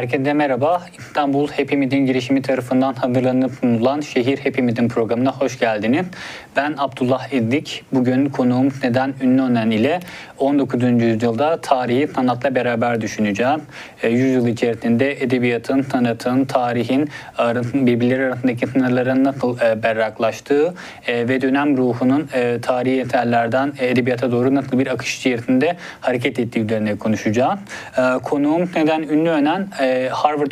Herkese merhaba. İstanbul Hepimizin girişimi tarafından hazırlanıp sunulan Şehir Hepimizin programına hoş geldiniz. Ben Abdullah Eddik. Bugün konuğum Neden Ünlü Önen ile 19. yüzyılda tarihi sanatla beraber düşüneceğim. E, yüzyıl içerisinde edebiyatın, sanatın, tarihin birbirleri arasındaki sınırların nasıl e, berraklaştığı e, ve dönem ruhunun e, tarihi eserlerden edebiyata doğru nasıl bir akış içerisinde hareket ettiği üzerine konuşacağım. E, konuğum Neden Ünlü Önen e, Harvard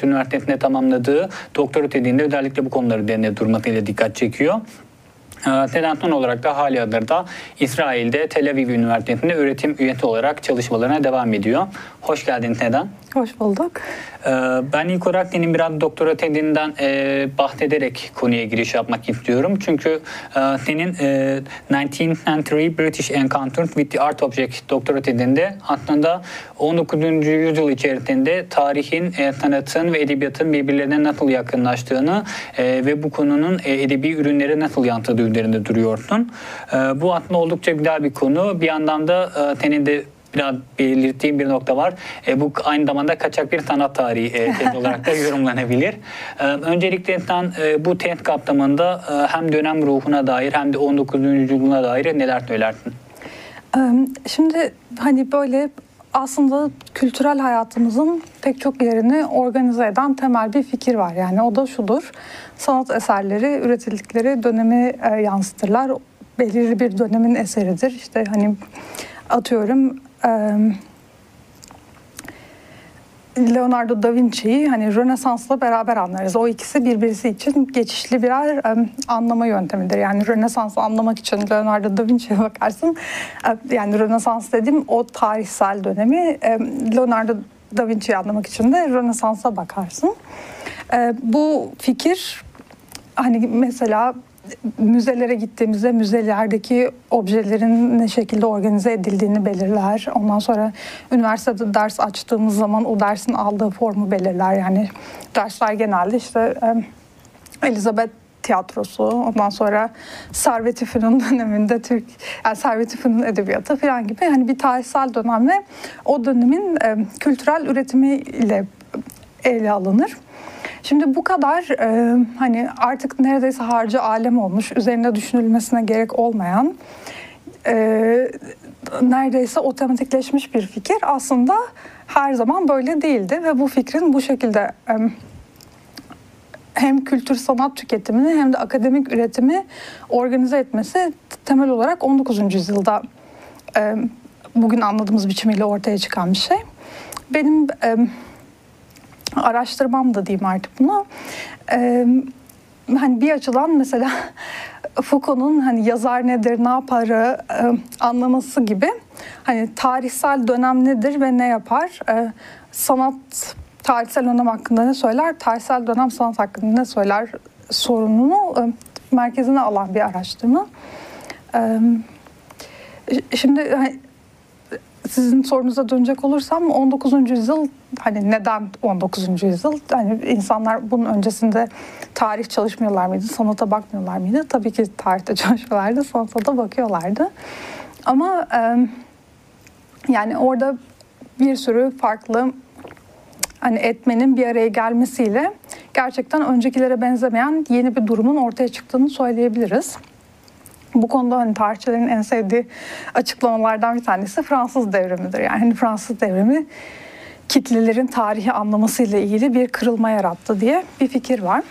Üniversitesi'nde tamamladığı doktora tezinde özellikle bu konuları üzerine durmasıyla dikkat çekiyor. Sedan son olarak da hali hazırda İsrail'de Tel Aviv Üniversitesi'nde öğretim üyesi olarak çalışmalarına devam ediyor. Hoş geldin Sedan. Hoş bulduk. Ee, ben ilk olarak senin biraz doktora tezinden e, bahsederek konuya giriş yapmak istiyorum. Çünkü e, senin 19th e, Century British Encounters with the Art Object doktora tezinde aslında 19. yüzyıl içerisinde tarihin, sanatın ve edebiyatın birbirlerine nasıl yakınlaştığını ve bu konunun edebi ürünlere nasıl yansıdığı üzerinde duruyorsun. Bu aslında oldukça güzel bir konu. Bir yandan da senin de belirttiğim bir nokta var. E, bu aynı zamanda kaçak bir sanat tarihi e, tez olarak da yorumlanabilir. E, öncelikle sen e, bu tez kapsamında e, hem dönem ruhuna dair hem de 19. yüzyılına dair neler söylersin? Şimdi hani böyle aslında kültürel hayatımızın pek çok yerini organize eden temel bir fikir var. Yani o da şudur. Sanat eserleri üretildikleri dönemi e, yansıtırlar. Belirli bir dönemin eseridir. İşte hani atıyorum Leonardo da Vinci'yi hani Rönesans'la beraber anlarız. O ikisi birbirisi için geçişli birer anlama yöntemidir. Yani Rönesans'ı anlamak için Leonardo da Vinci'ye bakarsın. yani Rönesans dediğim o tarihsel dönemi Leonardo da Vinci'yi anlamak için de Rönesans'a bakarsın. bu fikir hani mesela müzelere gittiğimizde müzelerdeki objelerin ne şekilde organize edildiğini belirler. Ondan sonra üniversitede ders açtığımız zaman o dersin aldığı formu belirler. Yani dersler genelde işte Elizabeth tiyatrosu, ondan sonra Servet İfün'ün döneminde Türk, yani Servet İfün'ün edebiyatı falan gibi hani bir tarihsel dönemle o dönemin kültürel üretimiyle ele alınır. Şimdi bu kadar e, hani artık neredeyse harcı alem olmuş, üzerinde düşünülmesine gerek olmayan e, neredeyse otomatikleşmiş bir fikir aslında her zaman böyle değildi ve bu fikrin bu şekilde e, hem kültür sanat tüketimini hem de akademik üretimi organize etmesi temel olarak 19. yüzyılda e, bugün anladığımız biçimiyle ortaya çıkan bir şey. Benim e, araştırmam da diyeyim artık buna. Ee, hani bir açıdan mesela Foucault'un hani yazar nedir, ne yaparı e, anlaması gibi hani tarihsel dönem nedir ve ne yapar? E, sanat tarihsel dönem hakkında ne söyler? Tarihsel dönem sanat hakkında ne söyler? sorununu e, merkezine alan bir araştırma. E, şimdi hani, sizin sorunuza dönecek olursam 19. yüzyıl hani neden 19. yüzyıl? Hani insanlar bunun öncesinde tarih çalışmıyorlar mıydı? Sanata bakmıyorlar mıydı? Tabii ki tarihte çalışıyorlardı, sanata da bakıyorlardı. Ama e, yani orada bir sürü farklı hani etmenin bir araya gelmesiyle gerçekten öncekilere benzemeyen yeni bir durumun ortaya çıktığını söyleyebiliriz. Bu konuda hani tarihçilerin en sevdiği açıklamalardan bir tanesi Fransız devrimidir. Yani hani Fransız devrimi kitlelerin tarihi anlamasıyla ilgili bir kırılma yarattı diye bir fikir var.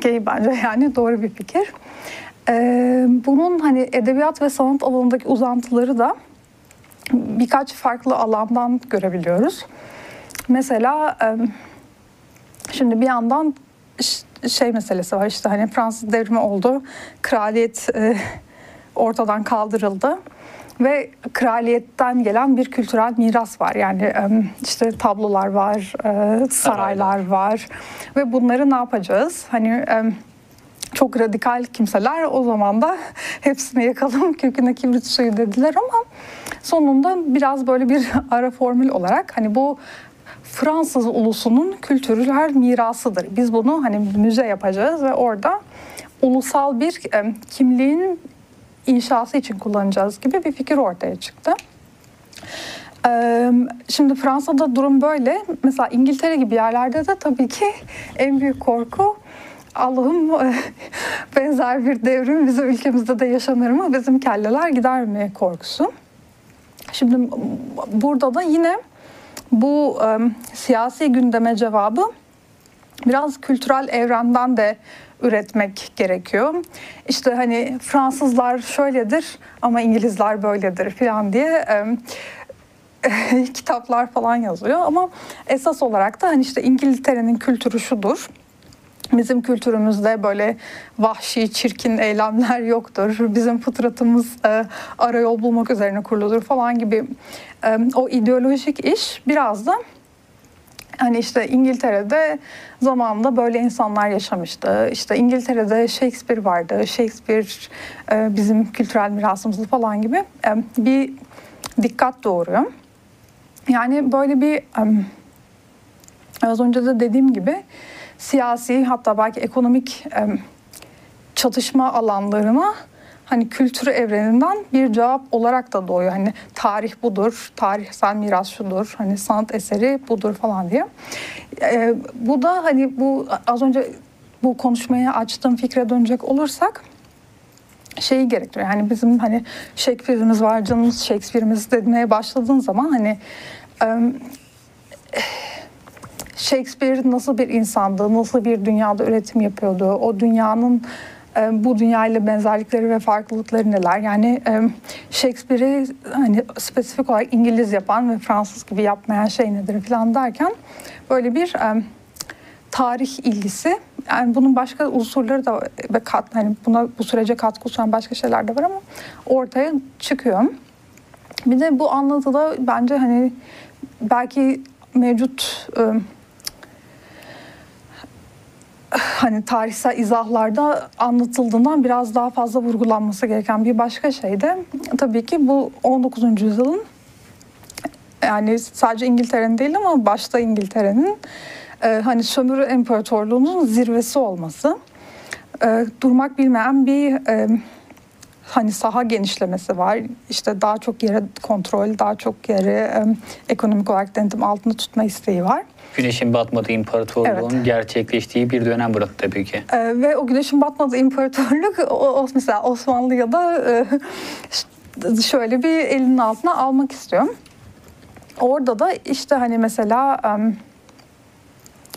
Ki bence yani doğru bir fikir. Ee, bunun hani edebiyat ve sanat alanındaki uzantıları da birkaç farklı alandan görebiliyoruz. Mesela şimdi bir yandan şey meselesi var. İşte hani Fransız devrimi oldu, kraliyet e, ortadan kaldırıldı. Ve kraliyetten gelen bir kültürel miras var. Yani işte tablolar var, e, saraylar var. Ve bunları ne yapacağız? Hani çok radikal kimseler o zaman da hepsini yakalım köküne kibrit suyu dediler ama sonunda biraz böyle bir ara formül olarak hani bu Fransız ulusunun kültürel mirasıdır. Biz bunu hani müze yapacağız ve orada ulusal bir kimliğin inşası için kullanacağız gibi bir fikir ortaya çıktı. Ee, Şimdi Fransa'da durum böyle. Mesela İngiltere gibi yerlerde de tabii ki en büyük korku Allah'ım benzer bir devrim bizim ülkemizde de yaşanır mı? Bizim kelleler gider mi korkusu. Şimdi burada da yine bu e, siyasi gündeme cevabı biraz kültürel evrenden de üretmek gerekiyor. İşte hani Fransızlar şöyledir ama İngilizler böyledir falan diye e, kitaplar falan yazıyor ama esas olarak da hani işte İngiltere'nin kültürü şudur. Bizim kültürümüzde böyle vahşi, çirkin eylemler yoktur. Bizim fıtratımız e, arayol bulmak üzerine kuruludur falan gibi e, o ideolojik iş biraz da Hani işte İngiltere'de zamanında böyle insanlar yaşamıştı. İşte İngiltere'de Shakespeare vardı. Shakespeare e, bizim kültürel mirasımızı falan gibi e, bir dikkat doğuruyor. Yani böyle bir e, az önce de dediğim gibi siyasi hatta belki ekonomik çatışma alanlarına hani kültür evreninden bir cevap olarak da doğuyor. Hani tarih budur, tarihsel miras şudur, hani sanat eseri budur falan diye. Ee, bu da hani bu az önce bu konuşmaya açtığım fikre dönecek olursak şeyi gerektiriyor. Yani bizim hani Shakespeare'imiz var, canımız Shakespeare'imiz demeye başladığın zaman hani Shakespeare nasıl bir insandı, nasıl bir dünyada üretim yapıyordu, o dünyanın e, bu dünyayla benzerlikleri ve farklılıkları neler? Yani e, Shakespeare'i hani spesifik olarak İngiliz yapan ve Fransız gibi yapmayan şey nedir falan derken böyle bir e, tarih ilgisi. Yani bunun başka unsurları da ve kat hani buna bu sürece katkı sunan başka şeyler de var ama ortaya çıkıyor. Bir de bu anlatıda bence hani belki mevcut hani tarihsel izahlarda anlatıldığından biraz daha fazla vurgulanması gereken bir başka şey de tabii ki bu 19. yüzyılın yani sadece İngiltere'nin değil ama başta İngiltere'nin e, hani sömürü imparatorluğunun zirvesi olması. E, durmak bilmeyen bir e, hani saha genişlemesi var. İşte daha çok yere kontrol, daha çok yere e, ekonomik olarak denetim altında tutma isteği var. Güneşin batmadığı imparatorluğun evet. gerçekleştiği bir dönem burası tabii ki. E, ve o güneşin batmadığı imparatorluk o, o mesela Osmanlı'ya da e, şöyle bir elinin altına almak istiyorum. Orada da işte hani mesela e,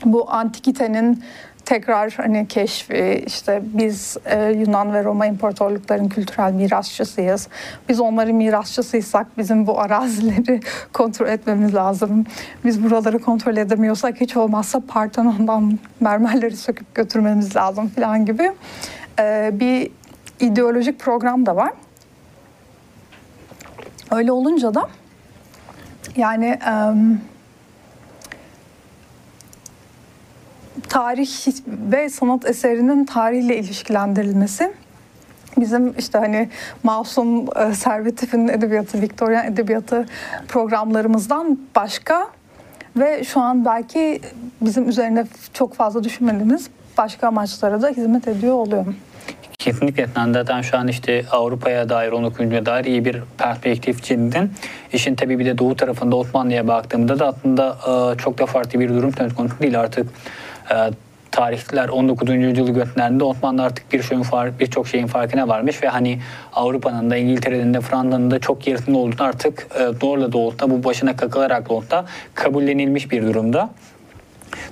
bu antikitenin tekrar hani keşfi işte biz e, Yunan ve Roma imparatorlukların kültürel mirasçısıyız. Biz onların mirasçısıysak bizim bu arazileri kontrol etmemiz lazım. Biz buraları kontrol edemiyorsak hiç olmazsa Partenon'dan mermerleri söküp götürmemiz lazım falan gibi e, bir ideolojik program da var. Öyle olunca da yani e, tarih ve sanat eserinin tarihle ilişkilendirilmesi bizim işte hani Masum e, Servetif'in edebiyatı, Victorian edebiyatı programlarımızdan başka ve şu an belki bizim üzerine çok fazla düşünmediğimiz başka amaçlara da hizmet ediyor oluyor. Kesinlikle zaten şu an işte Avrupa'ya dair, 19. dair iyi bir perspektif çizdin. İşin tabii bir de doğu tarafında Osmanlı'ya baktığımda da aslında e, çok da farklı bir durum söz konusu değil artık e, tarihler 19. yüzyılı gösterdiğinde Osmanlı artık bir şeyin fark, birçok şeyin farkına varmış ve hani Avrupa'nın da İngiltere'nin de Fransa'nın da çok gerisinde olduğunu artık e, zorla da bu başına kakılarak da kabullenilmiş bir durumda.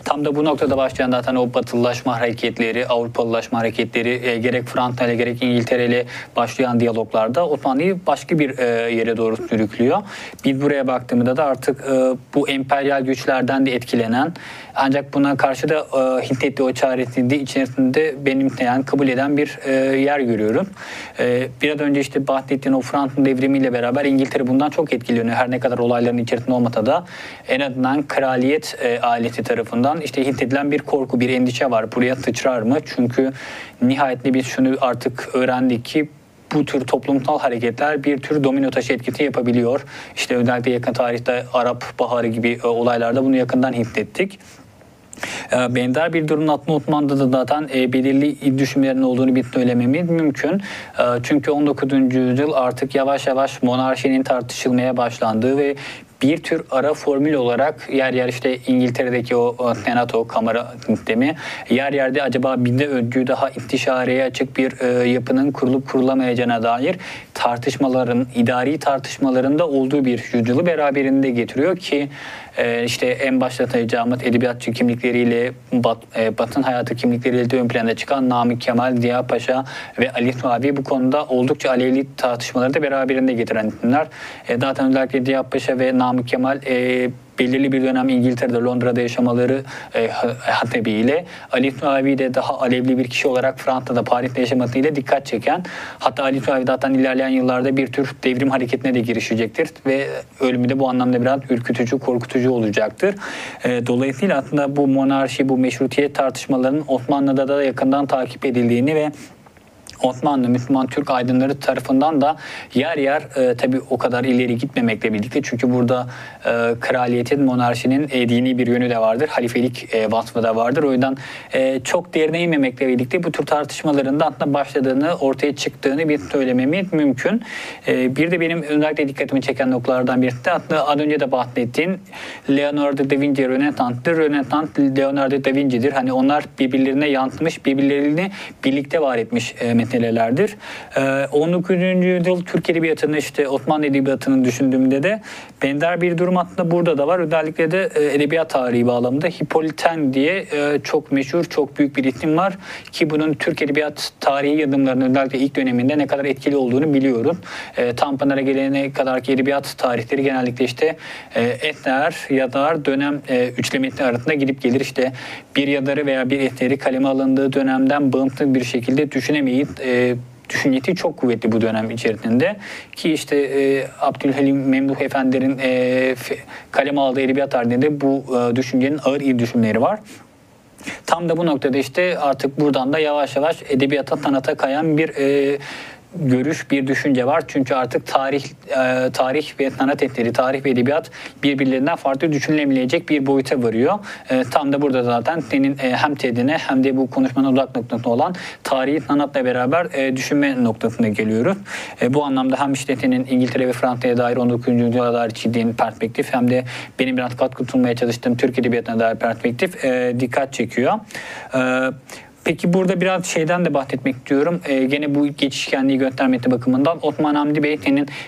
Tam da bu noktada başlayan zaten o batılılaşma hareketleri, Avrupalılaşma hareketleri e, gerek Fransa ile gerek İngiltere ile başlayan diyaloglarda Osmanlı'yı başka bir e, yere doğru sürüklüyor. Biz buraya baktığımızda da artık e, bu emperyal güçlerden de etkilenen ancak buna karşı da e, Hintli o çaresizliği içerisinde benimseyen, kabul eden bir e, yer görüyorum. E, biraz önce işte bahsettiğin o Fransız devrimiyle beraber İngiltere bundan çok etkileniyor. Her ne kadar olayların içerisinde olmasa da en azından kraliyet e, ailesi tarafından işte hissedilen bir korku, bir endişe var. Buraya sıçrar mı? Çünkü nihayetinde biz şunu artık öğrendik ki bu tür toplumsal hareketler bir tür domino taşı etkisi yapabiliyor. İşte özellikle yakın tarihte Arap Baharı gibi e, olaylarda bunu yakından hissettik. Ee, benzer bir durum altında Osmanlı'da da zaten e, belirli düşümlerin olduğunu bir söylememiz mümkün. Ee, çünkü 19. yüzyıl artık yavaş yavaş monarşinin tartışılmaya başlandığı ve bir tür ara formül olarak yer yer işte İngiltere'deki o, senato kamera sistemi yer yerde acaba binde öncü daha istişareye açık bir e, yapının kurulup kurulamayacağına dair tartışmaların idari tartışmalarında olduğu bir yüzyılı beraberinde getiriyor ki e, işte en başta sayacağımız edebiyatçı kimlikleriyle Bat, e, Batın hayatı kimlikleriyle de ön plana çıkan Namık Kemal, Ziya Paşa ve Ali Suavi bu konuda oldukça alevli tartışmaları da beraberinde getiren isimler. E, zaten özellikle Ziya Paşa ve Namık Kemal e, belirli bir dönem İngiltere'de, Londra'da yaşamaları e, hasebiyle Ali Suavi de daha alevli bir kişi olarak Fransa'da, Paris'te yaşamasıyla dikkat çeken hatta Ali Suavi zaten ilerleyen yıllarda bir tür devrim hareketine de girişecektir ve ölümü de bu anlamda biraz ürkütücü, korkutucu olacaktır. E, dolayısıyla aslında bu monarşi, bu meşrutiyet tartışmalarının Osmanlı'da da yakından takip edildiğini ve Osmanlı, Müslüman, Türk aydınları tarafından da yer yer e, tabi o kadar ileri gitmemekle birlikte çünkü burada e, kraliyetin, monarşinin e, dini bir yönü de vardır. Halifelik e, vasfı da vardır. O yüzden e, çok derine inmemekle birlikte bu tür tartışmaların da aslında başladığını, ortaya çıktığını bir söylememiz mümkün. E, bir de benim özellikle dikkatimi çeken noktalardan birisi de aslında az önce de bahsettiğin Leonardo da Vinci Rönesans'tır. Rönesans Leonardo da Vinci'dir. Hani onlar birbirlerine yansımış, birbirlerini birlikte var etmiş e, meselelerdir. 19. Ee, yüzyıl Türk Edebiyatı'nın işte Osmanlı Edebiyatı'nın düşündüğümde de benzer bir durum aslında burada da var. Özellikle de e, edebiyat tarihi bağlamında Hipoliten diye e, çok meşhur, çok büyük bir isim var ki bunun Türk Edebiyat tarihi yadımlarının özellikle ilk döneminde ne kadar etkili olduğunu biliyorum. E, Tanpınar'a gelene kadar ki edebiyat tarihleri genellikle işte eser, yazar, dönem üçlemesi arasında gidip gelir. işte bir yazarı veya bir eseri kaleme alındığı dönemden bağımsız bir şekilde düşünemeyiz e, düşüncesi çok kuvvetli bu dönem içerisinde. Ki işte e, Abdülhalim Memduh Efendi'nin e, kaleme aldığı edebiyat tarihinde bu e, düşüncenin ağır iyi düşünmeleri var. Tam da bu noktada işte artık buradan da yavaş yavaş edebiyata sanata kayan bir e, görüş, bir düşünce var. Çünkü artık tarih e, tarih ve sanat eseri, tarih ve edebiyat birbirlerinden farklı düşünülemeyecek bir boyuta varıyor. E, tam da burada zaten senin e, hem tedine hem de bu konuşmanın odak noktasında olan tarihi sanatla beraber düşünme noktasına geliyoruz. Bu anlamda hem işte senin İngiltere ve Fransa'ya dair 19. yüzyıla dair çizdiğin perspektif hem de benim biraz katkı sunmaya çalıştığım Türk Edebiyatı'na dair perspektif dikkat çekiyor. Peki burada biraz şeyden de bahsetmek istiyorum. Ee, gene bu geçişkenliği göstermesi bakımından Osman Hamdi Bey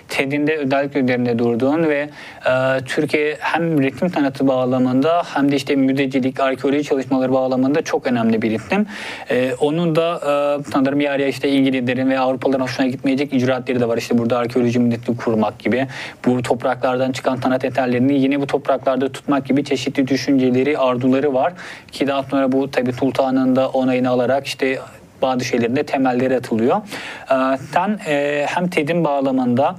TED'inde özellikle üzerinde durduğun ve e, Türkiye hem resim sanatı bağlamında hem de işte müzecilik, arkeoloji çalışmaları bağlamında çok önemli bir isim. E, onun da e, sanırım yer yer işte İngilizlerin ve Avrupalıların hoşuna gitmeyecek icraatleri de var. İşte burada arkeoloji müzesi kurmak gibi. Bu topraklardan çıkan sanat eserlerini yine bu topraklarda tutmak gibi çeşitli düşünceleri, arzuları var. Ki daha sonra bu tabi sultanın da onayını eline alarak işte bazı şeylerin de temelleri atılıyor. Ee, sen e, hem TED'in bağlamında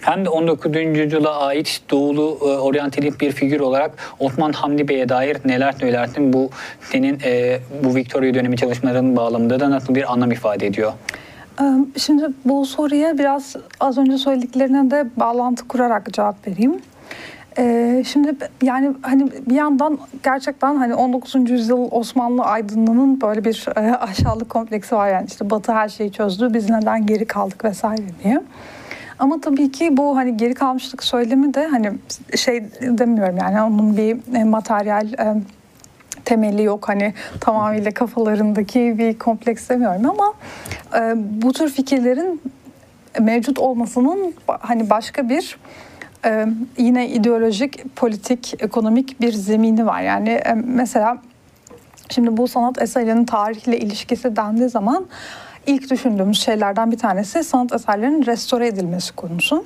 hem de 19. yüzyıla ait doğulu e, oryantalist bir figür olarak Osman Hamdi Bey'e dair neler söylersin? Bu senin e, bu Victoria dönemi çalışmalarının bağlamında da nasıl bir anlam ifade ediyor? Şimdi bu soruya biraz az önce söylediklerine de bağlantı kurarak cevap vereyim. Ee, şimdi yani hani bir yandan gerçekten hani 19. yüzyıl Osmanlı aydınlığının böyle bir e, aşağılık kompleksi var yani işte Batı her şeyi çözdü biz neden geri kaldık vesaire diye. Ama tabii ki bu hani geri kalmışlık söylemi de hani şey demiyorum yani onun bir e, materyal e, temeli yok hani tamamıyla kafalarındaki bir kompleks demiyorum ama e, bu tür fikirlerin mevcut olmasının hani başka bir yine ideolojik, politik, ekonomik bir zemini var. Yani mesela şimdi bu sanat eserinin tarihle ilişkisi dendiği zaman ilk düşündüğümüz şeylerden bir tanesi sanat eserlerinin restore edilmesi konusu.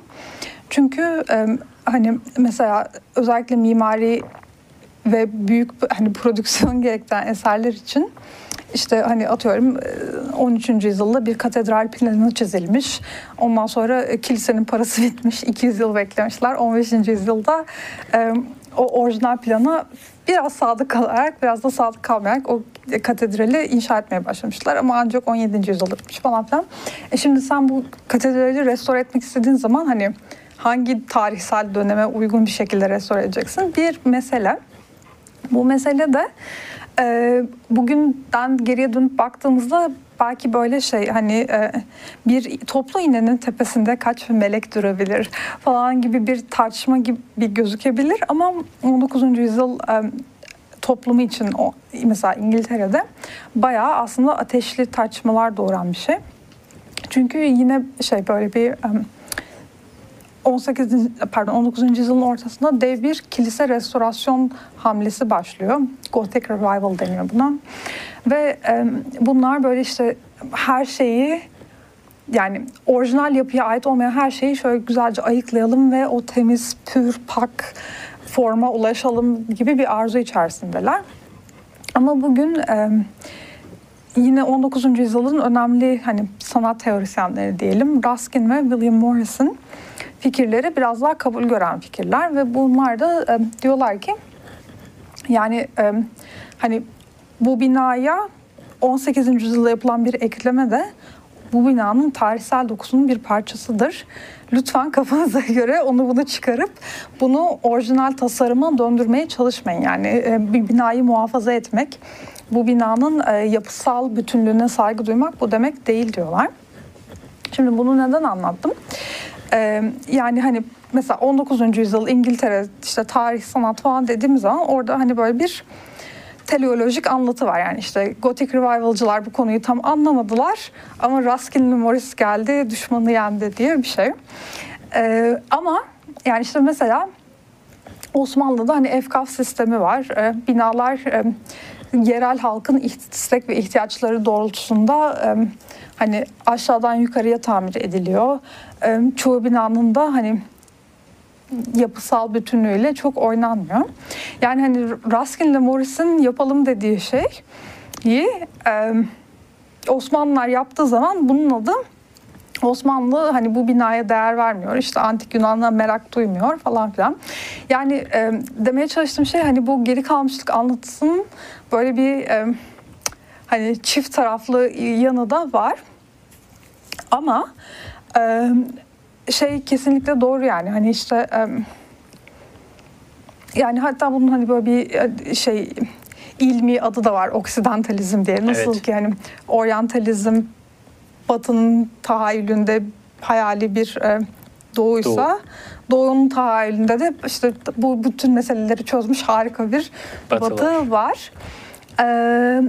Çünkü hani mesela özellikle mimari ve büyük hani prodüksiyon gerektiren eserler için işte hani atıyorum 13. E, yüzyılda bir katedral planı çizilmiş. Ondan sonra e, kilisenin parası bitmiş. 200 yıl beklemişler. 15. yüzyılda e, o orijinal plana biraz sadık kalarak biraz da sadık kalmayarak o katedrali inşa etmeye başlamışlar ama ancak 17. yüzyılda bitmiş falan filan. E şimdi sen bu katedrali restore etmek istediğin zaman hani hangi tarihsel döneme uygun bir şekilde restore edeceksin? Bir mesele. Bu mesele de e, bugünden geriye dönüp baktığımızda belki böyle şey hani e, bir toplu iğnenin tepesinde kaç melek durabilir falan gibi bir tartışma gibi gözükebilir ama 19. yüzyıl e, toplumu için o mesela İngiltere'de bayağı aslında ateşli tartışmalar doğuran bir şey. Çünkü yine şey böyle bir 18. pardon 19. yüzyılın ortasında dev bir kilise restorasyon hamlesi başlıyor. Gothic Revival deniyor buna. Ve bunlar böyle işte her şeyi yani orijinal yapıya ait olmayan her şeyi şöyle güzelce ayıklayalım ve o temiz, pür, pak forma ulaşalım gibi bir arzu içerisindeler. Ama bugün yine 19. yüzyılın önemli hani sanat teorisyenleri diyelim Ruskin ve William Morrison fikirleri biraz daha kabul gören fikirler ve bunlar da e, diyorlar ki yani e, hani bu binaya 18. yüzyılda yapılan bir ekleme de bu binanın tarihsel dokusunun bir parçasıdır. Lütfen kafanıza göre onu bunu çıkarıp bunu orijinal tasarıma döndürmeye çalışmayın. Yani e, bir binayı muhafaza etmek, bu binanın e, yapısal bütünlüğüne saygı duymak bu demek değil diyorlar. Şimdi bunu neden anlattım? Ee, yani hani mesela 19. yüzyıl İngiltere işte tarih sanat falan dediğimiz zaman orada hani böyle bir teleolojik anlatı var. Yani işte Gothic Revival'cılar bu konuyu tam anlamadılar ama Ruskin ve Morris geldi düşmanı yendi diye bir şey. Ee, ama yani işte mesela Osmanlı'da hani efkaf sistemi var. Ee, binalar e, yerel halkın istek ve ihtiyaçları doğrultusunda e, hani aşağıdan yukarıya tamir ediliyor. E, çoğu binanın da hani yapısal bütünlüğüyle çok oynanmıyor. Yani hani Ruskin ile Morris'in yapalım dediği şey iyi. Osmanlılar yaptığı zaman bunun adı Osmanlı hani bu binaya değer vermiyor. İşte antik Yunan'a merak duymuyor falan filan. Yani e, demeye çalıştığım şey hani bu geri kalmışlık anlatısının böyle bir e, hani çift taraflı yanı da var. Ama e, şey kesinlikle doğru yani hani işte e, yani hatta bunun hani böyle bir e, şey ilmi adı da var oksidantalizm diye. Nasıl evet. ki yani oryantalizm Batı'nın tahayyülünde hayali bir e, doğuysa Doğu. Doğu'nun tahayyülünde de işte bu bütün meseleleri çözmüş harika bir Batı, batı var. var. Ee,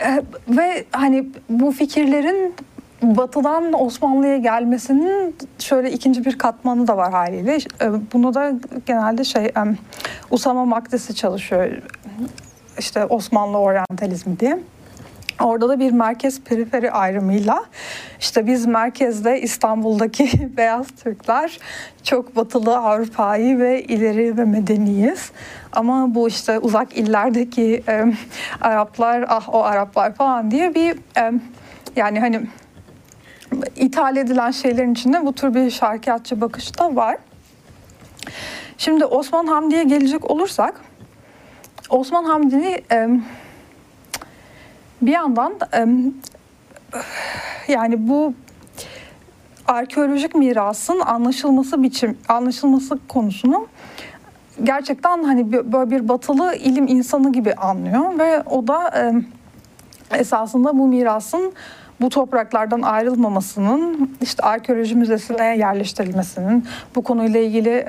e, ve hani bu fikirlerin Batı'dan Osmanlı'ya gelmesinin şöyle ikinci bir katmanı da var haliyle. E, bunu da genelde şey Usama Makdisi çalışıyor. İşte Osmanlı oryantalizmi diye. Orada da bir merkez periferi ayrımıyla işte biz merkezde İstanbul'daki beyaz Türkler çok batılı Avrupa'yı ve ileri ve medeniyiz. Ama bu işte uzak illerdeki e, Araplar ah o Araplar falan diye bir e, yani hani ithal edilen şeylerin içinde bu tür bir şarkiyatçı bakış da var. Şimdi Osman Hamdi'ye gelecek olursak Osman Hamdi'ni e, bir yandan yani bu arkeolojik mirasın anlaşılması biçim anlaşılması konusunu gerçekten hani böyle bir batılı ilim insanı gibi anlıyor ve o da esasında bu mirasın bu topraklardan ayrılmamasının işte arkeoloji müzesine yerleştirilmesinin bu konuyla ilgili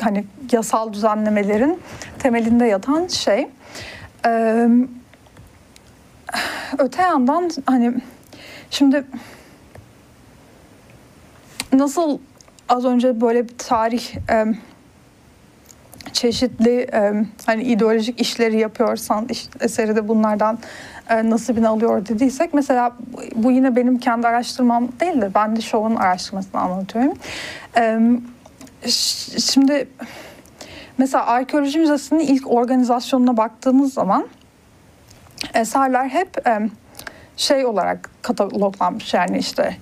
hani yasal düzenlemelerin temelinde yatan şey öte yandan hani şimdi nasıl az önce böyle bir tarih e, çeşitli e, hani ideolojik işleri yapıyorsan iş, eseri de bunlardan e, nasibini alıyor dediysek mesela bu yine benim kendi araştırmam değil de ben de şovun araştırmasını anlatıyorum. E, şimdi mesela arkeoloji müzesinin ilk organizasyonuna baktığımız zaman eserler hep şey olarak kataloglanmış yani işte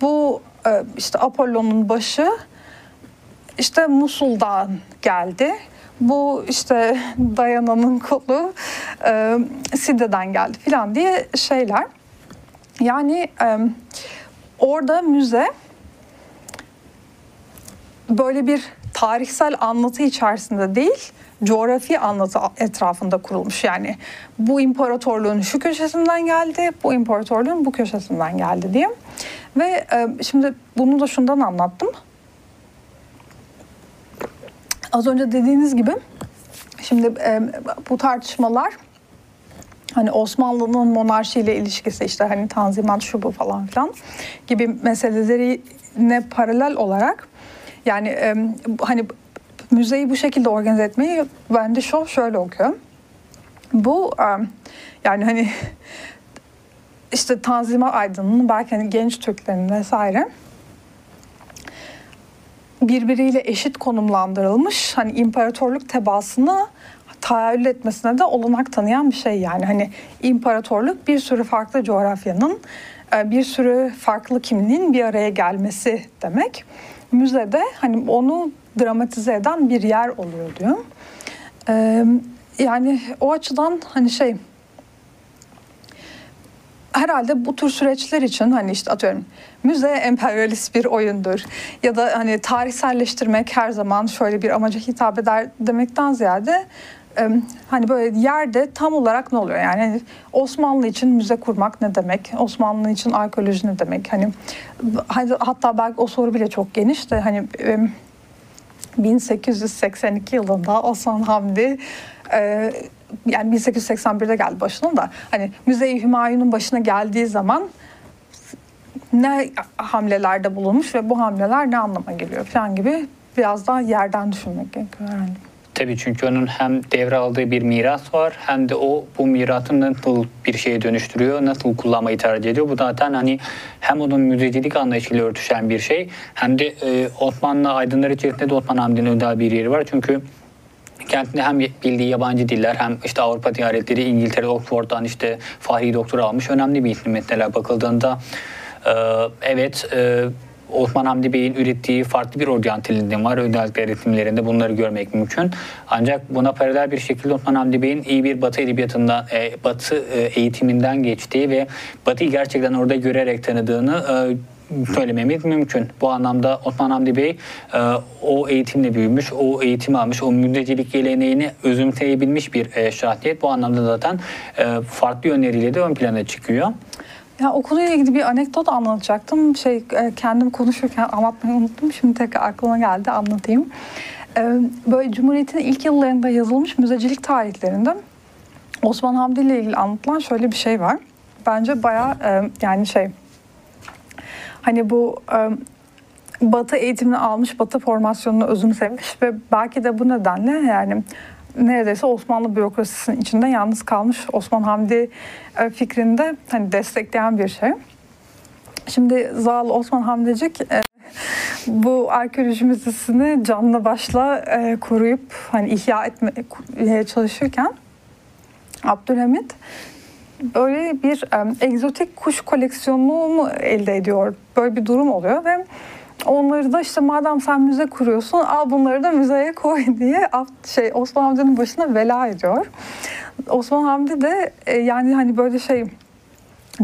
bu e, işte Apollon'un başı işte Musul'dan geldi. Bu işte Dayana'nın kolu e, Side'den geldi filan diye şeyler. Yani e, orada müze böyle bir tarihsel anlatı içerisinde değil, coğrafi anlatı etrafında kurulmuş. Yani bu imparatorluğun şu köşesinden geldi, bu imparatorluğun bu köşesinden geldi diye. Ve e, şimdi bunu da şundan anlattım. Az önce dediğiniz gibi şimdi e, bu tartışmalar hani Osmanlı'nın monarşiyle ilişkisi işte hani tanzimat şu bu falan filan gibi meselelerine paralel olarak yani e, hani müzeyi bu şekilde organize etmeyi ben de şu şöyle okuyorum. Bu yani hani işte Tanzimat Aydın'ın belki hani genç Türklerin vesaire birbiriyle eşit konumlandırılmış hani imparatorluk tebaasını tahayyül etmesine de olanak tanıyan bir şey yani hani imparatorluk bir sürü farklı coğrafyanın bir sürü farklı kimliğin bir araya gelmesi demek. Müzede hani onu dramatize eden bir yer oluyor diyor. Ee, yani o açıdan hani şey herhalde bu tür süreçler için hani işte atıyorum müze emperyalist bir oyundur ya da hani tarihselleştirmek her zaman şöyle bir amaca hitap eder demekten ziyade hani böyle yerde tam olarak ne oluyor? Yani hani Osmanlı için müze kurmak ne demek? Osmanlı için arkeoloji ne demek? Hani hatta belki o soru bile çok geniş de hani 1882 yılında Osman Hamdi e, yani 1881'de geldi başına da hani Müze-i Hümayun'un başına geldiği zaman ne hamlelerde bulunmuş ve bu hamleler ne anlama geliyor falan gibi biraz daha yerden düşünmek gerekiyor yani. Tabii çünkü onun hem devraldığı bir miras var hem de o bu mirasını nasıl bir şeye dönüştürüyor, nasıl kullanmayı tercih ediyor. Bu zaten hani hem onun müzecilik anlayışıyla örtüşen bir şey hem de e, Osmanlı aydınları içerisinde de Osman Hamdi'nin özel bir yeri var. Çünkü kendine hem bildiği yabancı diller hem işte Avrupa ziyaretleri İngiltere, Oxford'dan işte Fahri Doktor almış. Önemli bir isim mesela bakıldığında. E, evet e, Osman Hamdi Bey'in ürettiği farklı bir oryantalizm var. Özellikle resimlerinde bunları görmek mümkün. Ancak buna paralel bir şekilde Osman Hamdi Bey'in iyi bir Batı edebiyatından, e, Batı e, eğitiminden geçtiği ve Batı'yı gerçekten orada görerek tanıdığını e, söylememiz mümkün. Bu anlamda Osman Hamdi Bey e, o eğitimle büyümüş, o eğitimi almış, o müzdecilik geleneğini özümseyebilmiş bir e, şahsiyet. Bu anlamda zaten e, farklı yönleriyle de ön plana çıkıyor. Ya o ilgili bir anekdot anlatacaktım. Şey e, kendim konuşurken anlatmayı unuttum. Şimdi tekrar aklıma geldi anlatayım. E, böyle Cumhuriyet'in ilk yıllarında yazılmış müzecilik tarihlerinde Osman Hamdi ile ilgili anlatılan şöyle bir şey var. Bence bayağı e, yani şey hani bu Batı eğitimini almış, Batı formasyonunu özümsemiş ve belki de bu nedenle yani neredeyse Osmanlı bürokrasisinin içinde yalnız kalmış Osman Hamdi e, fikrinde hani destekleyen bir şey. Şimdi Zal Osman Hamdicik e, bu arkeoloji müzesini canlı başla e, koruyup hani ihya etmeye çalışırken Abdülhamit böyle bir egzotik kuş koleksiyonunu elde ediyor? Böyle bir durum oluyor ve Onları da işte madem sen müze kuruyorsun al bunları da müzeye koy diye şey Osman Hamdi'nin başına vela ediyor. Osman Hamdi de e, yani hani böyle şey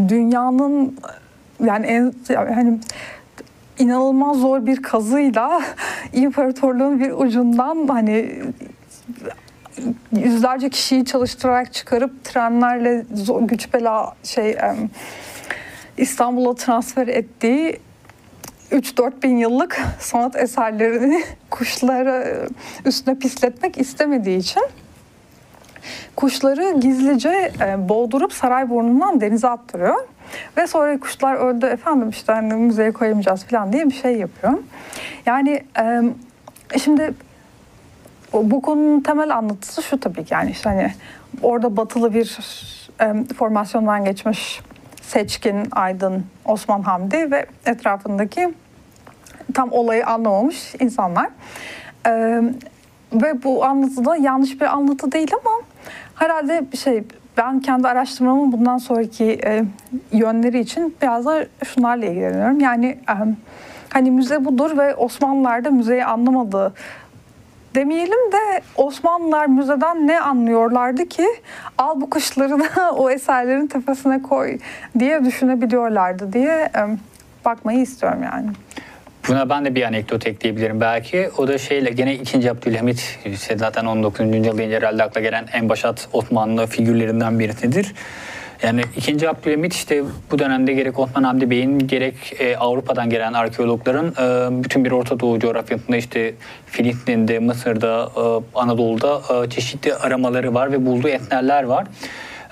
dünyanın yani en hani inanılmaz zor bir kazıyla imparatorluğun bir ucundan hani yüzlerce kişiyi çalıştırarak çıkarıp trenlerle güç bela şey İstanbul'a transfer ettiği 3-4 bin yıllık sanat eserlerini kuşlara üstüne pisletmek istemediği için kuşları gizlice e, boğdurup saray burnundan denize attırıyor. Ve sonra kuşlar öldü efendim işte hani müzeye koyamayacağız falan diye bir şey yapıyor. Yani e, şimdi bu konunun temel anlatısı şu tabii ki yani işte hani orada batılı bir e, formasyondan geçmiş seçkin, aydın Osman Hamdi ve etrafındaki tam olayı anlamamış insanlar. Ee, ve bu anlatı da yanlış bir anlatı değil ama herhalde şey ben kendi araştırmamın bundan sonraki e, yönleri için biraz da şunlarla ilgileniyorum. Yani e, hani müze budur ve Osmanlılar da müzeyi anlamadı demeyelim de Osmanlılar müzeden ne anlıyorlardı ki al bu kuşları da o eserlerin tepesine koy diye düşünebiliyorlardı diye e, bakmayı istiyorum yani. Buna ben de bir anekdot ekleyebilirim belki. O da şeyle gene 2. Abdülhamit işte zaten 19. yüzyıl deyince herhalde akla gelen en başat Osmanlı figürlerinden birisidir. Yani 2. Abdülhamit işte bu dönemde gerek Osman Hamdi Bey'in gerek e, Avrupa'dan gelen arkeologların e, bütün bir Orta Doğu coğrafyasında işte Filistin'de, Mısır'da, e, Anadolu'da e, çeşitli aramaları var ve bulduğu eserler var.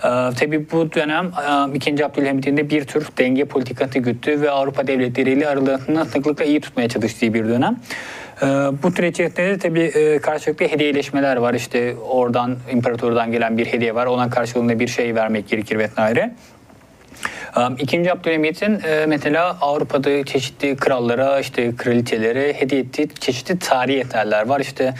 Ee, tabii bu dönem e, 2. Abdülhamit'in de bir tür denge politikası güttü ve Avrupa devletleriyle aralarını sıklıkla iyi tutmaya çalıştığı bir dönem. Ee, bu tür içerisinde de tabii e, karşılıklı hediyeleşmeler var. İşte oradan imparatordan gelen bir hediye var. Ona karşılığında bir şey vermek gerekir vesaire. Um, İkinci Abdülhamit'in e, mesela Avrupa'da çeşitli krallara, işte kraliçelere hediye ettiği çeşitli tarihi eserler var. İşte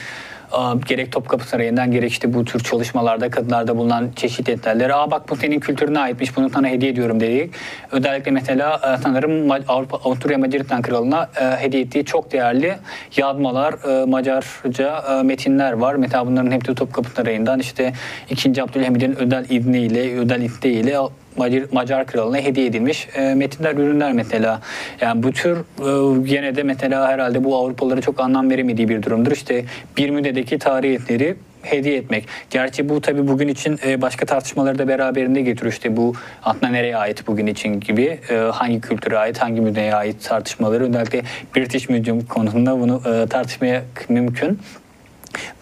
gerek Topkapı Sarayı'ndan gerek işte bu tür çalışmalarda kadınlarda bulunan çeşitli eserleri. Aa bak bu senin kültürüne aitmiş bunu sana hediye ediyorum dedik. Özellikle mesela e, sanırım Avrupa Avusturya Macaristan Kralı'na e, hediye ettiği çok değerli yazmalar, e, Macarca metinler var. Mesela bunların hepsi Topkapı Sarayı'ndan işte 2. Abdülhamid'in özel izniyle, özel isteğiyle Macar, Macar kralına hediye edilmiş e, metinler, ürünler mesela. Yani bu tür e, gene de mesela herhalde bu Avrupalılara çok anlam veremediği bir durumdur. İşte bir müddedeki tarih eseri hediye etmek. Gerçi bu tabii bugün için e, başka tartışmaları da beraberinde getiriyor. İşte bu aslında nereye ait bugün için gibi e, hangi kültüre ait, hangi müzeye ait tartışmaları özellikle British Museum konusunda bunu e, tartışmaya mümkün.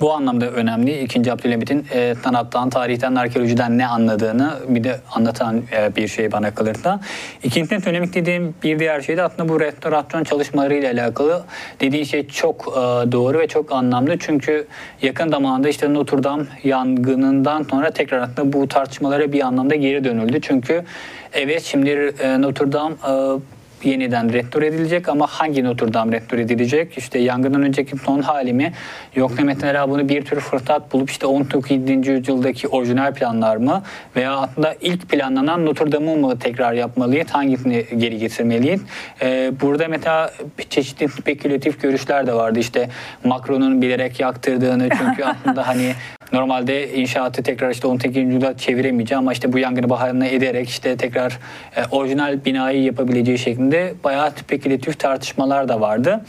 Bu anlamda önemli. İkinci Abdülhamit'in e, sanattan, tarihten, arkeolojiden ne anladığını bir de anlatan e, bir şey bana kalırsa. İkinciden söylemek dediğim bir diğer şey de aslında bu restorasyon çalışmalarıyla alakalı. Dediğin şey çok e, doğru ve çok anlamlı. Çünkü yakın zamanda işte Notre Dame yangınından sonra tekrar aslında bu tartışmalara bir anlamda geri dönüldü. Çünkü evet şimdi e, Notre Dame e, yeniden restore edilecek ama hangi Notre Dame restore edilecek? İşte yangından önceki son hali mi? Yoksa mesela bunu bir tür fırsat bulup işte 19. yüzyıldaki orijinal planlar mı? Veya aslında ilk planlanan Notre Dame'ı mı tekrar yapmalıyız? Hangisini geri getirmeliyiz? Ee, burada mesela çeşitli spekülatif görüşler de vardı. İşte Macron'un bilerek yaktırdığını çünkü aslında hani Normalde inşaatı tekrar işte 18. yüzyılda çeviremeyeceğim ama işte bu yangını bahane ederek işte tekrar e, orijinal binayı yapabileceği şeklinde bayağı spekülatif tartışmalar da vardı.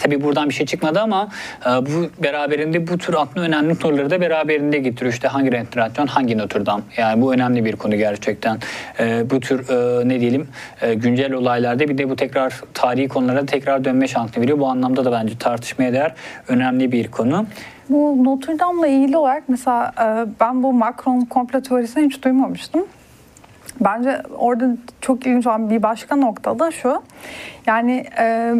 Tabii buradan bir şey çıkmadı ama e, bu beraberinde bu tür aslında önemli soruları da beraberinde getiriyor. İşte hangi restorasyon, hangi Notre? Yani bu önemli bir konu gerçekten. E, bu tür e, ne diyelim e, güncel olaylarda bir de bu tekrar tarihi konulara tekrar dönme şansı veriyor. Bu anlamda da bence tartışmaya değer önemli bir konu. Bu Notre Dame'la ilgili olarak mesela e, ben bu Macron komplo teorisini hiç duymamıştım. Bence orada çok ilginç olan bir başka nokta da şu. Yani e,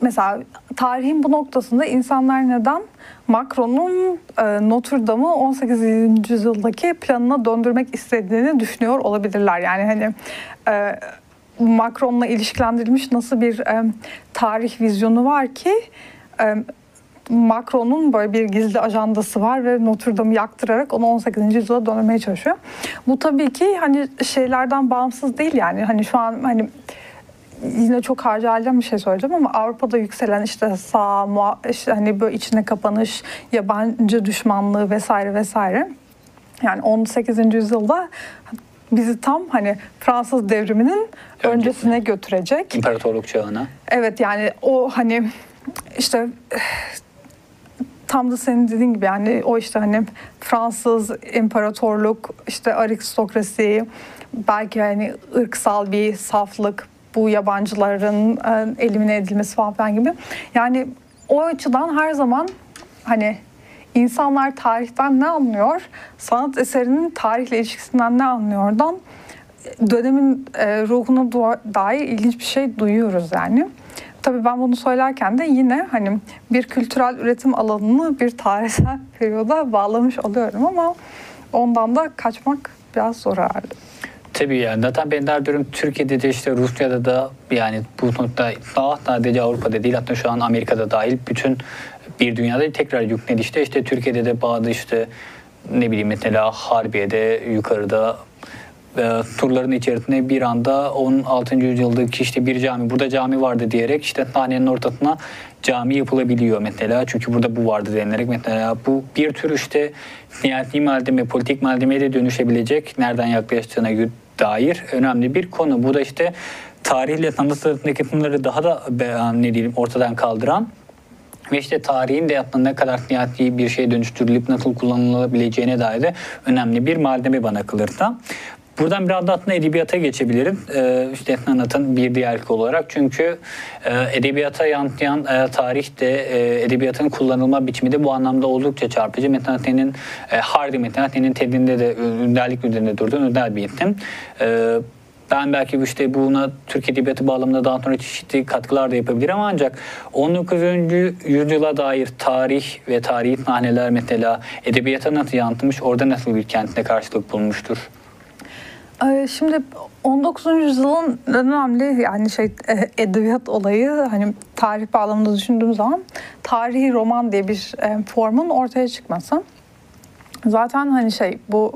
mesela tarihin bu noktasında insanlar neden Macron'un e, Notre Dame'ı 18. yüzyıldaki planına döndürmek istediğini düşünüyor olabilirler. Yani hani Macron'la ilişkilendirilmiş nasıl bir tarih vizyonu var ki Macron'un böyle bir gizli ajandası var ve Notre Dame'ı yaktırarak onu 18. yüzyıla döndürmeye çalışıyor. Bu tabii ki hani şeylerden bağımsız değil yani hani şu an hani yine çok harcayacağım bir şey söyleyeceğim ama Avrupa'da yükselen işte sağ, işte hani böyle içine kapanış, yabancı düşmanlığı vesaire vesaire. Yani 18. yüzyılda bizi tam hani Fransız devriminin Öncesine. öncesine götürecek. İmparatorluk çağına. Evet yani o hani işte tam da senin dediğin gibi yani o işte hani Fransız imparatorluk, işte aristokrasi, belki hani ırksal bir saflık, bu yabancıların e, elimine edilmesi falan gibi. Yani o açıdan her zaman hani insanlar tarihten ne anlıyor, sanat eserinin tarihle ilişkisinden ne anlıyordan dönemin e, ruhuna dair ilginç bir şey duyuyoruz yani. Tabii ben bunu söylerken de yine hani bir kültürel üretim alanını bir tarihsel periyoda bağlamış oluyorum ama ondan da kaçmak biraz zor herhalde. Tabii yani zaten benzer durum Türkiye'de de işte Rusya'da da yani bu nokta daha sadece Avrupa'da değil hatta şu an Amerika'da dahil bütün bir dünyada tekrar yüklenişte işte, işte Türkiye'de de bazı işte ne bileyim mesela Harbiye'de yukarıda e, turların içerisinde bir anda 16. yüzyıldaki işte bir cami burada cami vardı diyerek işte sahnenin ortasına cami yapılabiliyor mesela. Çünkü burada bu vardı denilerek mesela bu bir tür işte siyasi malzeme, politik malzemeye de dönüşebilecek nereden yaklaştığına dair önemli bir konu. Bu da işte tarihle sanat arasındaki sınırları daha da ne diyelim ortadan kaldıran ve işte tarihin de aslında ne kadar nihayetli bir şeye dönüştürülüp nasıl kullanılabileceğine dair de önemli bir malzeme bana kalırsa. Buradan biraz da aslında edebiyata geçebilirim. Ee, anlatan bir diğer olarak. Çünkü e, edebiyata yansıyan e, tarih de e, edebiyatın kullanılma biçimi de bu anlamda oldukça çarpıcı. Metin e, Hardy Metin tedinde de önderlik üzerinde durduğu önder bir isim. Ben belki işte buna Türk Edebiyatı bağlamında daha sonra çeşitli katkılar da yapabilirim ancak 19. yüzyıla dair tarih ve tarihi sahneler mesela edebiyata nasıl yansımış, orada nasıl bir kentine karşılık bulmuştur? Ee, şimdi 19. yüzyılın önemli yani şey e, edebiyat olayı hani tarih bağlamında düşündüğüm zaman tarihi roman diye bir e, formun ortaya çıkması. Zaten hani şey bu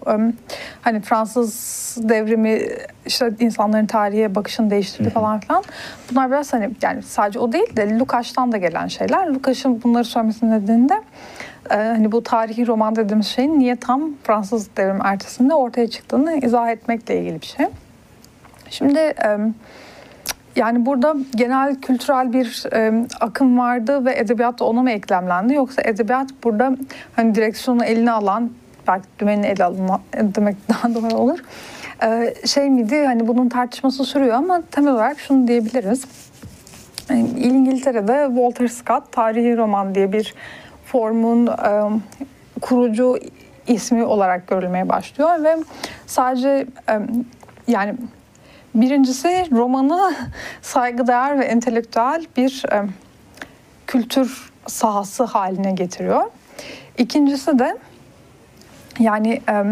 hani Fransız devrimi işte insanların tarihe bakışını değiştirdi falan filan. Bunlar biraz hani yani sadece o değil de Lukács'tan da gelen şeyler. Lukács'ın bunları söylemesinin nedeni de e, hani bu tarihi roman dediğimiz şeyin niye tam Fransız devrim ertesinde ortaya çıktığını izah etmekle ilgili bir şey. Şimdi yani burada genel kültürel bir akım vardı ve edebiyat da ona mı eklemlendi yoksa edebiyat burada hani direksiyonu eline alan belki dümeni ele alın demek daha doğru olur. E, şey miydi hani bunun tartışması sürüyor ama temel olarak şunu diyebiliriz. İngiltere'de Walter Scott tarihi roman diye bir formun e, kurucu ismi olarak görülmeye başlıyor ve sadece e, yani Birincisi romanı saygıdeğer ve entelektüel bir e, kültür sahası haline getiriyor. İkincisi de yani e,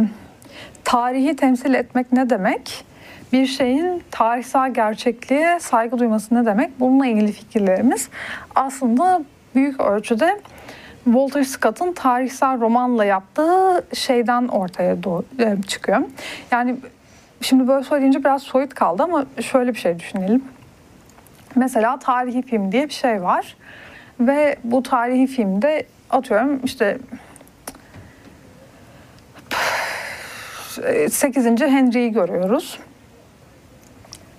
tarihi temsil etmek ne demek? Bir şeyin tarihsel gerçekliğe saygı duyması ne demek? Bununla ilgili fikirlerimiz aslında büyük ölçüde Walter Scott'ın tarihsel romanla yaptığı şeyden ortaya e, çıkıyor. Yani Şimdi böyle söyleyince biraz soyut kaldı ama şöyle bir şey düşünelim. Mesela tarihi film diye bir şey var. Ve bu tarihi filmde atıyorum işte 8. Henry'yi görüyoruz.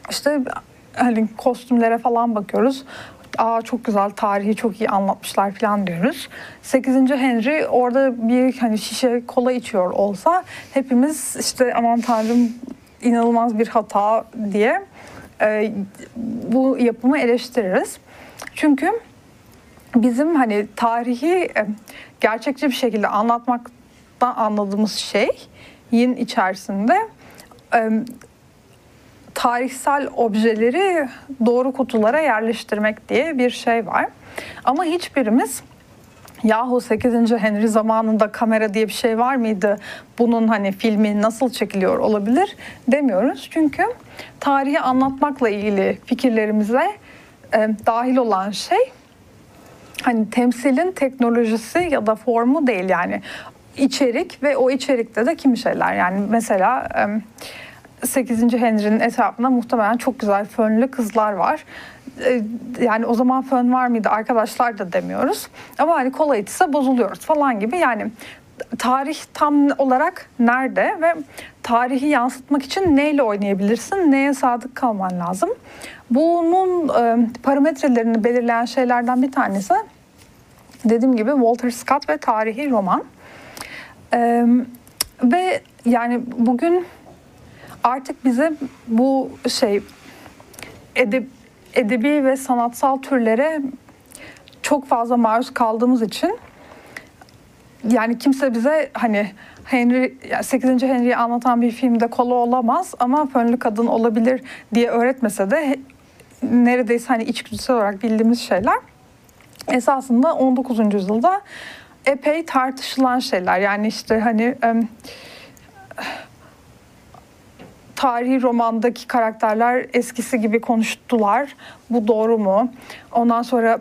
İşte hani kostümlere falan bakıyoruz. Aa çok güzel tarihi çok iyi anlatmışlar falan diyoruz. 8. Henry orada bir hani şişe kola içiyor olsa hepimiz işte aman tanrım inanılmaz bir hata diye e, bu yapımı eleştiririz. Çünkü bizim hani tarihi e, gerçekçi bir şekilde anlatmaktan anladığımız şeyin içerisinde e, tarihsel objeleri doğru kutulara yerleştirmek diye bir şey var. Ama hiçbirimiz yahu 8. Henry zamanında kamera diye bir şey var mıydı? Bunun hani filmi nasıl çekiliyor olabilir demiyoruz. Çünkü tarihi anlatmakla ilgili fikirlerimize e, dahil olan şey hani temsilin teknolojisi ya da formu değil yani içerik ve o içerikte de kimi şeyler yani mesela e, 8. Henry'nin etrafında muhtemelen çok güzel fönlü kızlar var. E, yani o zaman fön var mıydı arkadaşlar da demiyoruz. Ama hani kola içse bozuluyoruz falan gibi yani tarih tam olarak nerede ve tarihi yansıtmak için neyle oynayabilirsin, neye sadık kalman lazım. Bunun e, parametrelerini belirleyen şeylerden bir tanesi dediğim gibi Walter Scott ve tarihi roman. E, ve yani bugün artık bize bu şey edip edebi ve sanatsal türlere çok fazla maruz kaldığımız için yani kimse bize hani Henry 8. Henry'i anlatan bir filmde kola olamaz ama fönlü kadın olabilir diye öğretmese de neredeyse hani içgüdüsel olarak bildiğimiz şeyler esasında 19. yüzyılda epey tartışılan şeyler. Yani işte hani tarihi romandaki karakterler eskisi gibi konuştular. Bu doğru mu? Ondan sonra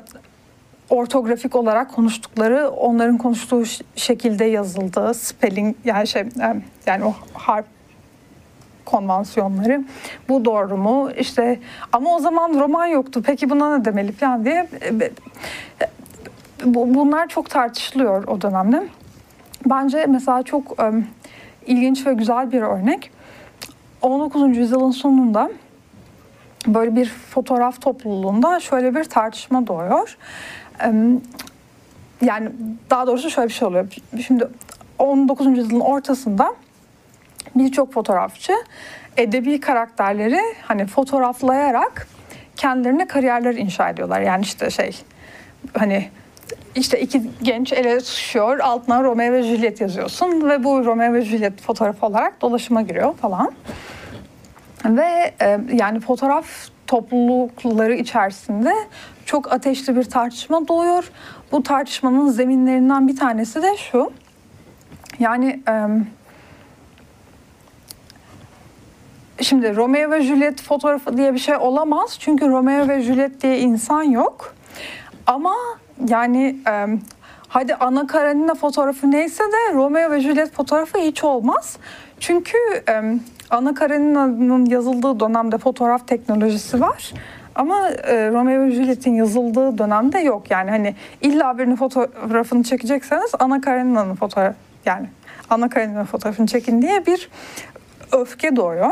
ortografik olarak konuştukları onların konuştuğu şekilde yazıldı. Spelling yani şey yani o harf konvansiyonları. Bu doğru mu? İşte ama o zaman roman yoktu. Peki buna ne demeli falan diye bunlar çok tartışılıyor o dönemde. Bence mesela çok ilginç ve güzel bir örnek. 19. yüzyılın sonunda böyle bir fotoğraf topluluğunda şöyle bir tartışma doğuyor. Yani daha doğrusu şöyle bir şey oluyor. Şimdi 19. yüzyılın ortasında birçok fotoğrafçı edebi karakterleri hani fotoğraflayarak kendilerine kariyerler inşa ediyorlar. Yani işte şey hani işte iki genç ele tutuşuyor. Altına Romeo ve Juliet yazıyorsun ve bu Romeo ve Juliet fotoğrafı olarak dolaşıma giriyor falan. Ve e, yani fotoğraf toplulukları içerisinde çok ateşli bir tartışma doğuyor. Bu tartışmanın zeminlerinden bir tanesi de şu. Yani e, şimdi Romeo ve Juliet fotoğrafı diye bir şey olamaz. Çünkü Romeo ve Juliet diye insan yok. Ama yani e, hadi Ana Karenina fotoğrafı neyse de Romeo ve Juliet fotoğrafı hiç olmaz. Çünkü e, Ana Karenina'nın yazıldığı dönemde fotoğraf teknolojisi var. Ama e, Romeo ve Juliet'in yazıldığı dönemde yok. Yani hani illa birinin fotoğrafını çekecekseniz Ana Karenina'nın fotoğraf yani Ana Karenina fotoğrafını çekin diye bir öfke doğuyor.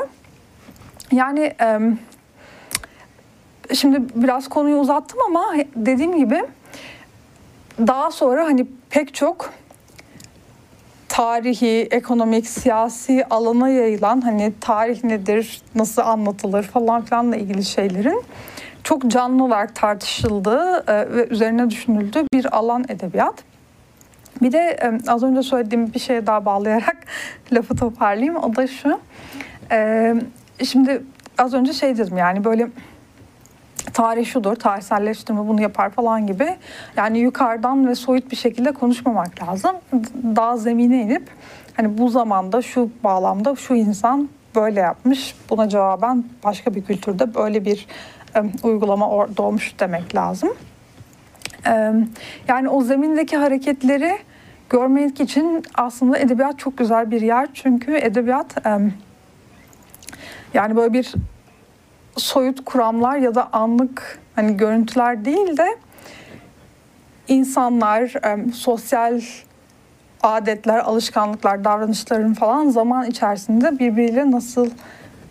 Yani e, şimdi biraz konuyu uzattım ama dediğim gibi daha sonra hani pek çok tarihi, ekonomik, siyasi alana yayılan hani tarih nedir, nasıl anlatılır falan filanla ilgili şeylerin çok canlı olarak tartışıldığı e, ve üzerine düşünüldüğü bir alan edebiyat. Bir de e, az önce söylediğim bir şeye daha bağlayarak lafı toparlayayım. O da şu. E, şimdi az önce şey dedim yani böyle tarih şudur, tarihselleştirme bunu yapar falan gibi. Yani yukarıdan ve soyut bir şekilde konuşmamak lazım. Daha zemine inip hani bu zamanda şu bağlamda şu insan böyle yapmış. Buna cevaben başka bir kültürde böyle bir e, uygulama doğmuş demek lazım. E, yani o zemindeki hareketleri görmek için aslında edebiyat çok güzel bir yer. Çünkü edebiyat e, yani böyle bir soyut kuramlar ya da anlık hani görüntüler değil de insanlar, sosyal adetler, alışkanlıklar, davranışların falan zaman içerisinde birbiriyle nasıl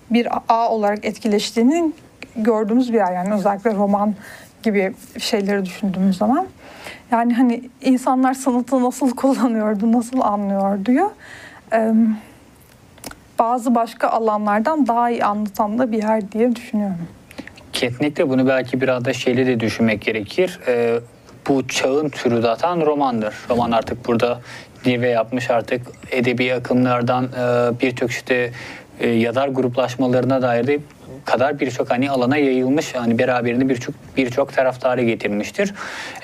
bir ağ olarak etkileştiğini gördüğümüz bir yer. Yani özellikle roman gibi şeyleri düşündüğümüz zaman. Yani hani insanlar sanatı nasıl kullanıyordu, nasıl anlıyordu diyor. Bazı başka alanlardan daha iyi anlatan da bir yer diye düşünüyorum. Kesinlikle bunu belki biraz da şeyle de düşünmek gerekir. Ee, bu çağın türü zaten romandır. Roman artık burada zirve yapmış artık edebi akımlardan e, birçok işte e, yazar gruplaşmalarına dair de kadar birçok hani alana yayılmış hani beraberinde birçok birçok taraftarı getirmiştir.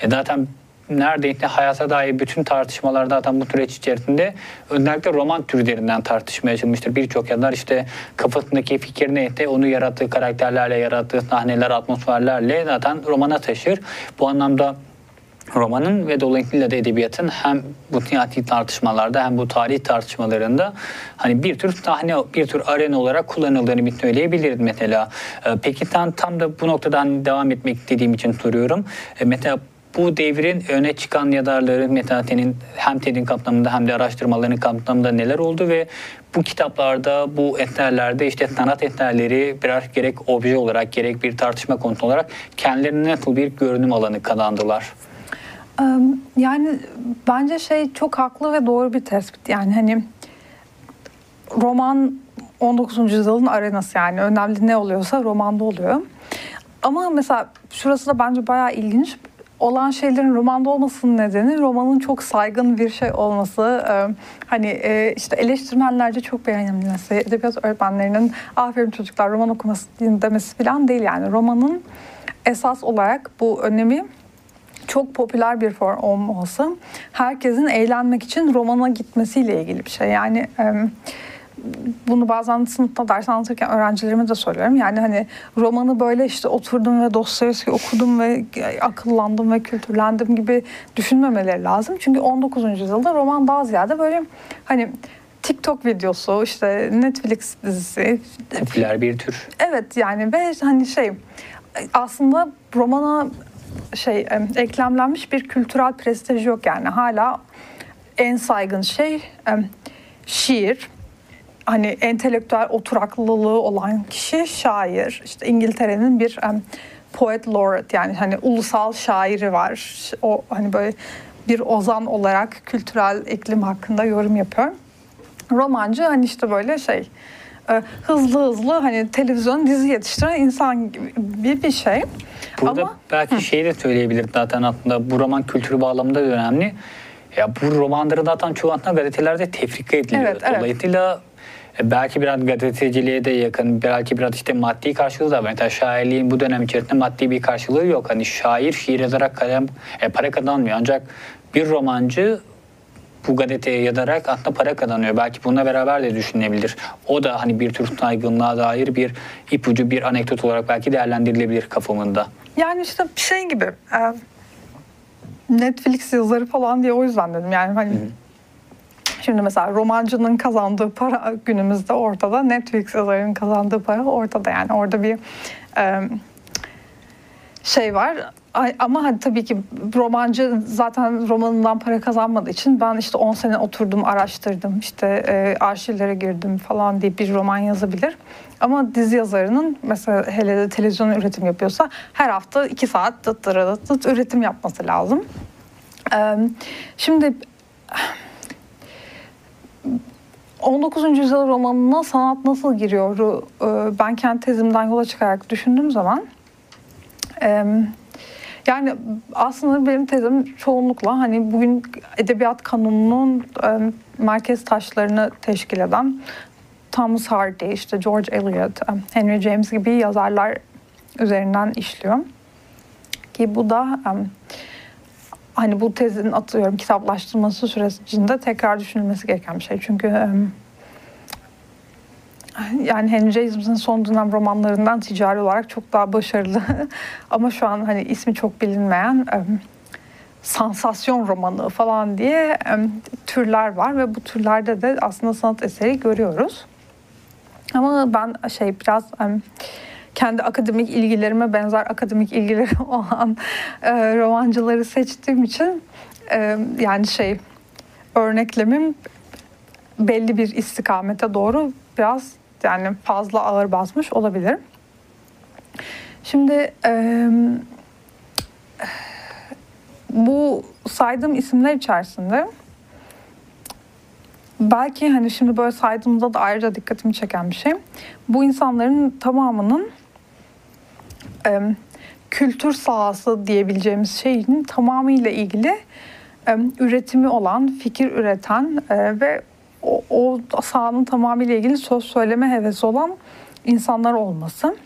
E zaten neredeyse hayata dair bütün tartışmalar zaten bu süreç içerisinde özellikle roman türlerinden tartışmaya açılmıştır. Birçok yazar işte kafasındaki fikir neyse onu yarattığı karakterlerle, yarattığı sahneler, atmosferlerle zaten romana taşır. Bu anlamda romanın ve dolayısıyla da edebiyatın hem bu siyasi tartışmalarda hem bu tarih tartışmalarında hani bir tür sahne, bir tür arena olarak kullanıldığını bir söyleyebiliriz mesela. Ee, peki tam, tam da bu noktadan devam etmek istediğim için soruyorum. Ee, mesela bu devrin öne çıkan yazarları Metate'nin hem TED'in kapsamında hem de araştırmalarının kapsamında neler oldu ve bu kitaplarda, bu eserlerde işte sanat eserleri birer gerek obje olarak gerek bir tartışma konusu olarak kendilerine nasıl bir görünüm alanı kazandılar? Yani bence şey çok haklı ve doğru bir tespit. Yani hani roman 19. yüzyılın arenası yani önemli ne oluyorsa romanda oluyor. Ama mesela şurası da bence bayağı ilginç olan şeylerin romanda olmasının nedeni romanın çok saygın bir şey olması. Ee, hani e, işte eleştirmenlerce çok beğenilmesi, edebiyat öğretmenlerinin aferin çocuklar roman okuması demesi falan değil yani. Romanın esas olarak bu önemi çok popüler bir form olması herkesin eğlenmek için romana gitmesiyle ilgili bir şey. Yani bunu bazen sınıfta ders anlatırken öğrencilerime de söylüyorum. Yani hani romanı böyle işte oturdum ve Dostoyevski okudum ve akıllandım ve kültürlendim gibi düşünmemeleri lazım. Çünkü 19. yüzyılda roman daha ziyade böyle hani TikTok videosu, işte Netflix dizisi. Popüler bir tür. Evet yani ve hani şey aslında romana şey eklemlenmiş bir kültürel prestij yok yani hala en saygın şey şiir, hani entelektüel oturaklılığı olan kişi şair. İşte İngiltere'nin bir um, poet laureate yani hani ulusal şairi var. O hani böyle bir ozan olarak kültürel iklim hakkında yorum yapıyor. Romancı hani işte böyle şey e, hızlı hızlı hani televizyon dizi yetiştiren insan gibi bir şey. Burada Ama belki Hı. şeyi de söyleyebilir zaten aslında bu roman kültürü bağlamında da önemli. Ya bu romanları zaten çoğu aslında gazetelerde tefrika ediliyor. Evet, evet. Dolayısıyla belki biraz gazeteciliğe de yakın, belki biraz işte maddi karşılığı da var. Mesela şairliğin bu dönem içerisinde maddi bir karşılığı yok. Hani şair şiir yazarak kalem, e, para kazanmıyor. Ancak bir romancı bu gazeteye yazarak aslında para kazanıyor. Belki bununla beraber de düşünülebilir. O da hani bir tür saygınlığa dair bir ipucu, bir anekdot olarak belki değerlendirilebilir kafamında. Yani işte şey gibi e, Netflix yazarı falan diye o yüzden dedim. Yani hani Hı. Şimdi mesela romancının kazandığı para günümüzde ortada, Netflix yazarının kazandığı para ortada. Yani orada bir e, şey var. Ama hadi tabii ki romancı zaten romanından para kazanmadığı için ben işte 10 sene oturdum, araştırdım, işte e, arşivlere girdim falan diye bir roman yazabilir. Ama dizi yazarının mesela hele de televizyon üretim yapıyorsa her hafta 2 saat tıt tıt tıt üretim yapması lazım. E, şimdi 19. yüzyıl romanına sanat nasıl giriyor? E, ben kendi tezimden yola çıkarak düşündüğüm zaman yani aslında benim tezim çoğunlukla hani bugün edebiyat kanununun merkez taşlarını teşkil eden Thomas Hardy, işte George Eliot, Henry James gibi yazarlar üzerinden işliyor. Ki bu da hani bu tezin atıyorum kitaplaştırması sürecinde tekrar düşünülmesi gereken bir şey. Çünkü yani Henry James'in son dönem romanlarından ticari olarak çok daha başarılı ama şu an hani ismi çok bilinmeyen sansasyon romanı falan diye türler var ve bu türlerde de aslında sanat eseri görüyoruz. Ama ben şey biraz kendi akademik ilgilerime benzer akademik ilgileri olan e, romancıları seçtiğim için e, yani şey örneklemim belli bir istikamete doğru biraz yani fazla ağır basmış olabilir. Şimdi e, bu saydığım isimler içerisinde belki hani şimdi böyle saydığımda da ayrıca dikkatimi çeken bir şey. Bu insanların tamamının e, kültür sahası diyebileceğimiz şeyin tamamıyla ilgili e, üretimi olan, fikir üreten e, ve o, o sahanın tamamıyla ilgili söz söyleme hevesi olan insanlar olması.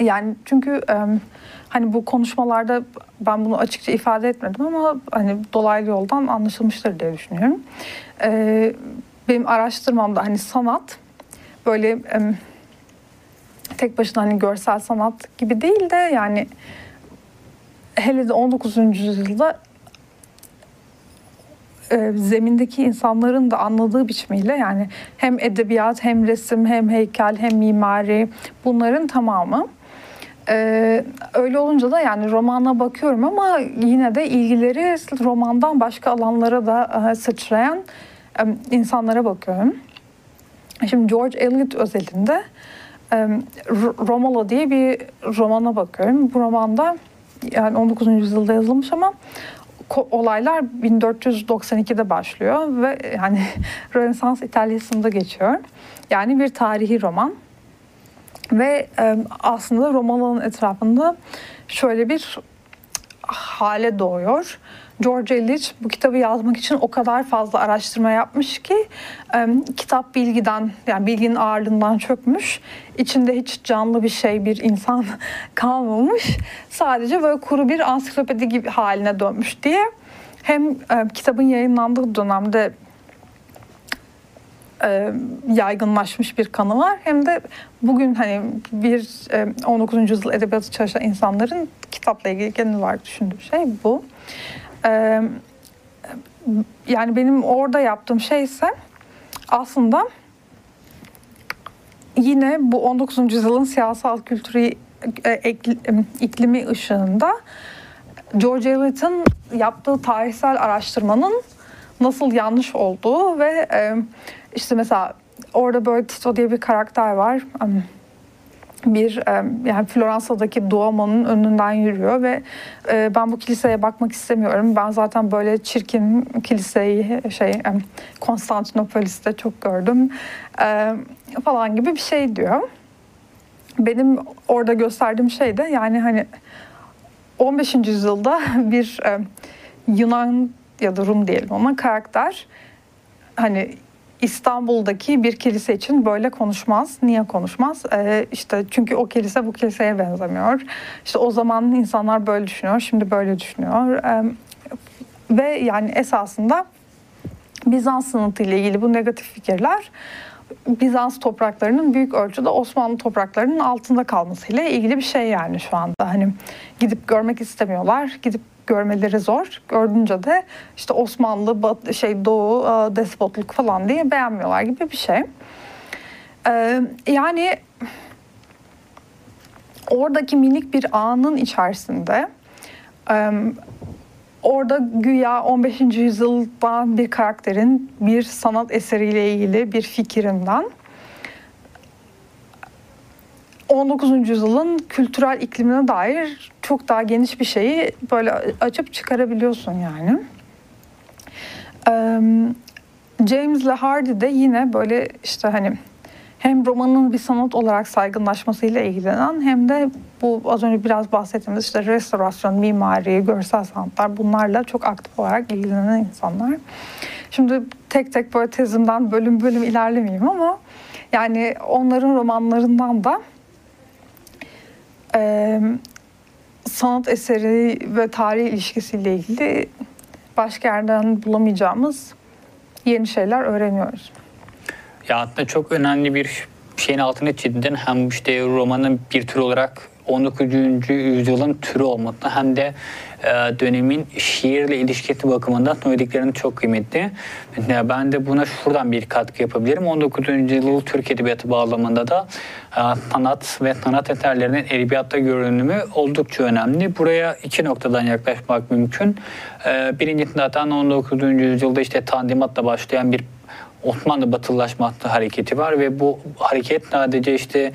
Yani çünkü e, hani bu konuşmalarda ben bunu açıkça ifade etmedim ama hani dolaylı yoldan anlaşılmıştır diye düşünüyorum. E, benim araştırmamda hani sanat böyle e, tek başına hani görsel sanat gibi değil de yani hele de 19. yüzyılda e, zemindeki insanların da anladığı biçimiyle yani hem edebiyat hem resim hem heykel hem mimari bunların tamamı. Ee, öyle olunca da yani romana bakıyorum ama yine de ilgileri romandan başka alanlara da e, sıçrayan e, insanlara bakıyorum. Şimdi George Eliot özelinde Romola diye bir romana bakıyorum. Bu romanda yani 19. yüzyılda yazılmış ama olaylar 1492'de başlıyor ve yani Rönesans İtalya'sında geçiyor. Yani bir tarihi roman. Ve aslında romanın etrafında şöyle bir hale doğuyor. George Eliot bu kitabı yazmak için o kadar fazla araştırma yapmış ki e, kitap bilgiden yani bilginin ağırlığından çökmüş. İçinde hiç canlı bir şey, bir insan kalmamış. Sadece böyle kuru bir ansiklopedi gibi haline dönmüş diye hem e, kitabın yayınlandığı dönemde e, yaygınlaşmış bir kanı var. Hem de bugün hani bir e, 19. yüzyıl edebiyatı çalışan insanların kitapla ilgili genel olarak düşündüğü şey bu. E, yani benim orada yaptığım şey ise aslında yine bu 19. yüzyılın siyasal kültürü e, iklimi ışığında George Eliot'ın yaptığı tarihsel araştırmanın nasıl yanlış olduğu ve e, işte mesela orada böyle Tito diye bir karakter var. Bir e, yani Floransa'daki Duomo'nun önünden yürüyor ve e, ben bu kiliseye bakmak istemiyorum. Ben zaten böyle çirkin kiliseyi şey e, Konstantinopolis'te çok gördüm falan gibi bir şey diyor. Benim orada gösterdiğim şey de yani hani 15. yüzyılda bir Yunan ya da Rum diyelim ona karakter hani İstanbul'daki bir kilise için böyle konuşmaz. Niye konuşmaz? Ee, işte çünkü o kilise bu kiliseye benzemiyor. İşte o zaman insanlar böyle düşünüyor, şimdi böyle düşünüyor. Ee, ve yani esasında Bizans sınıtı ile ilgili bu negatif fikirler Bizans topraklarının büyük ölçüde Osmanlı topraklarının altında kalmasıyla ilgili bir şey yani şu anda. Hani gidip görmek istemiyorlar. Gidip görmeleri zor. Gördünce de işte Osmanlı, Bat, şey Doğu, e, despotluk falan diye beğenmiyorlar gibi bir şey. Ee, yani oradaki minik bir anın içerisinde e, orada güya 15. yüzyıldan bir karakterin bir sanat eseriyle ilgili bir fikirinden 19. yüzyılın kültürel iklimine dair çok daha geniş bir şeyi böyle açıp çıkarabiliyorsun yani. James Le Hardy de yine böyle işte hani hem romanın bir sanat olarak saygınlaşmasıyla ilgilenen hem de bu az önce biraz bahsettiğimiz işte restorasyon, mimari, görsel sanatlar bunlarla çok aktif olarak ilgilenen insanlar. Şimdi tek tek böyle tezimden bölüm bölüm ilerlemeyeyim ama yani onların romanlarından da e, sanat eseri ve tarih ilişkisiyle ilgili başka yerden bulamayacağımız yeni şeyler öğreniyoruz. Ya aslında çok önemli bir şeyin altını çizdin. Hem işte romanın bir tür olarak 19. yüzyılın türü olmakta hem de e, dönemin şiirle ilişkisi bakımından söylediklerinin çok kıymetli. Ben de buna şuradan bir katkı yapabilirim. 19. yüzyıl Türk Edebiyatı bağlamında da e, sanat ve sanat eserlerinin edebiyatta görünümü oldukça önemli. Buraya iki noktadan yaklaşmak mümkün. E, birincisi zaten 19. yüzyılda işte tandimatla başlayan bir Osmanlı batılılaşma hareketi var ve bu hareket sadece işte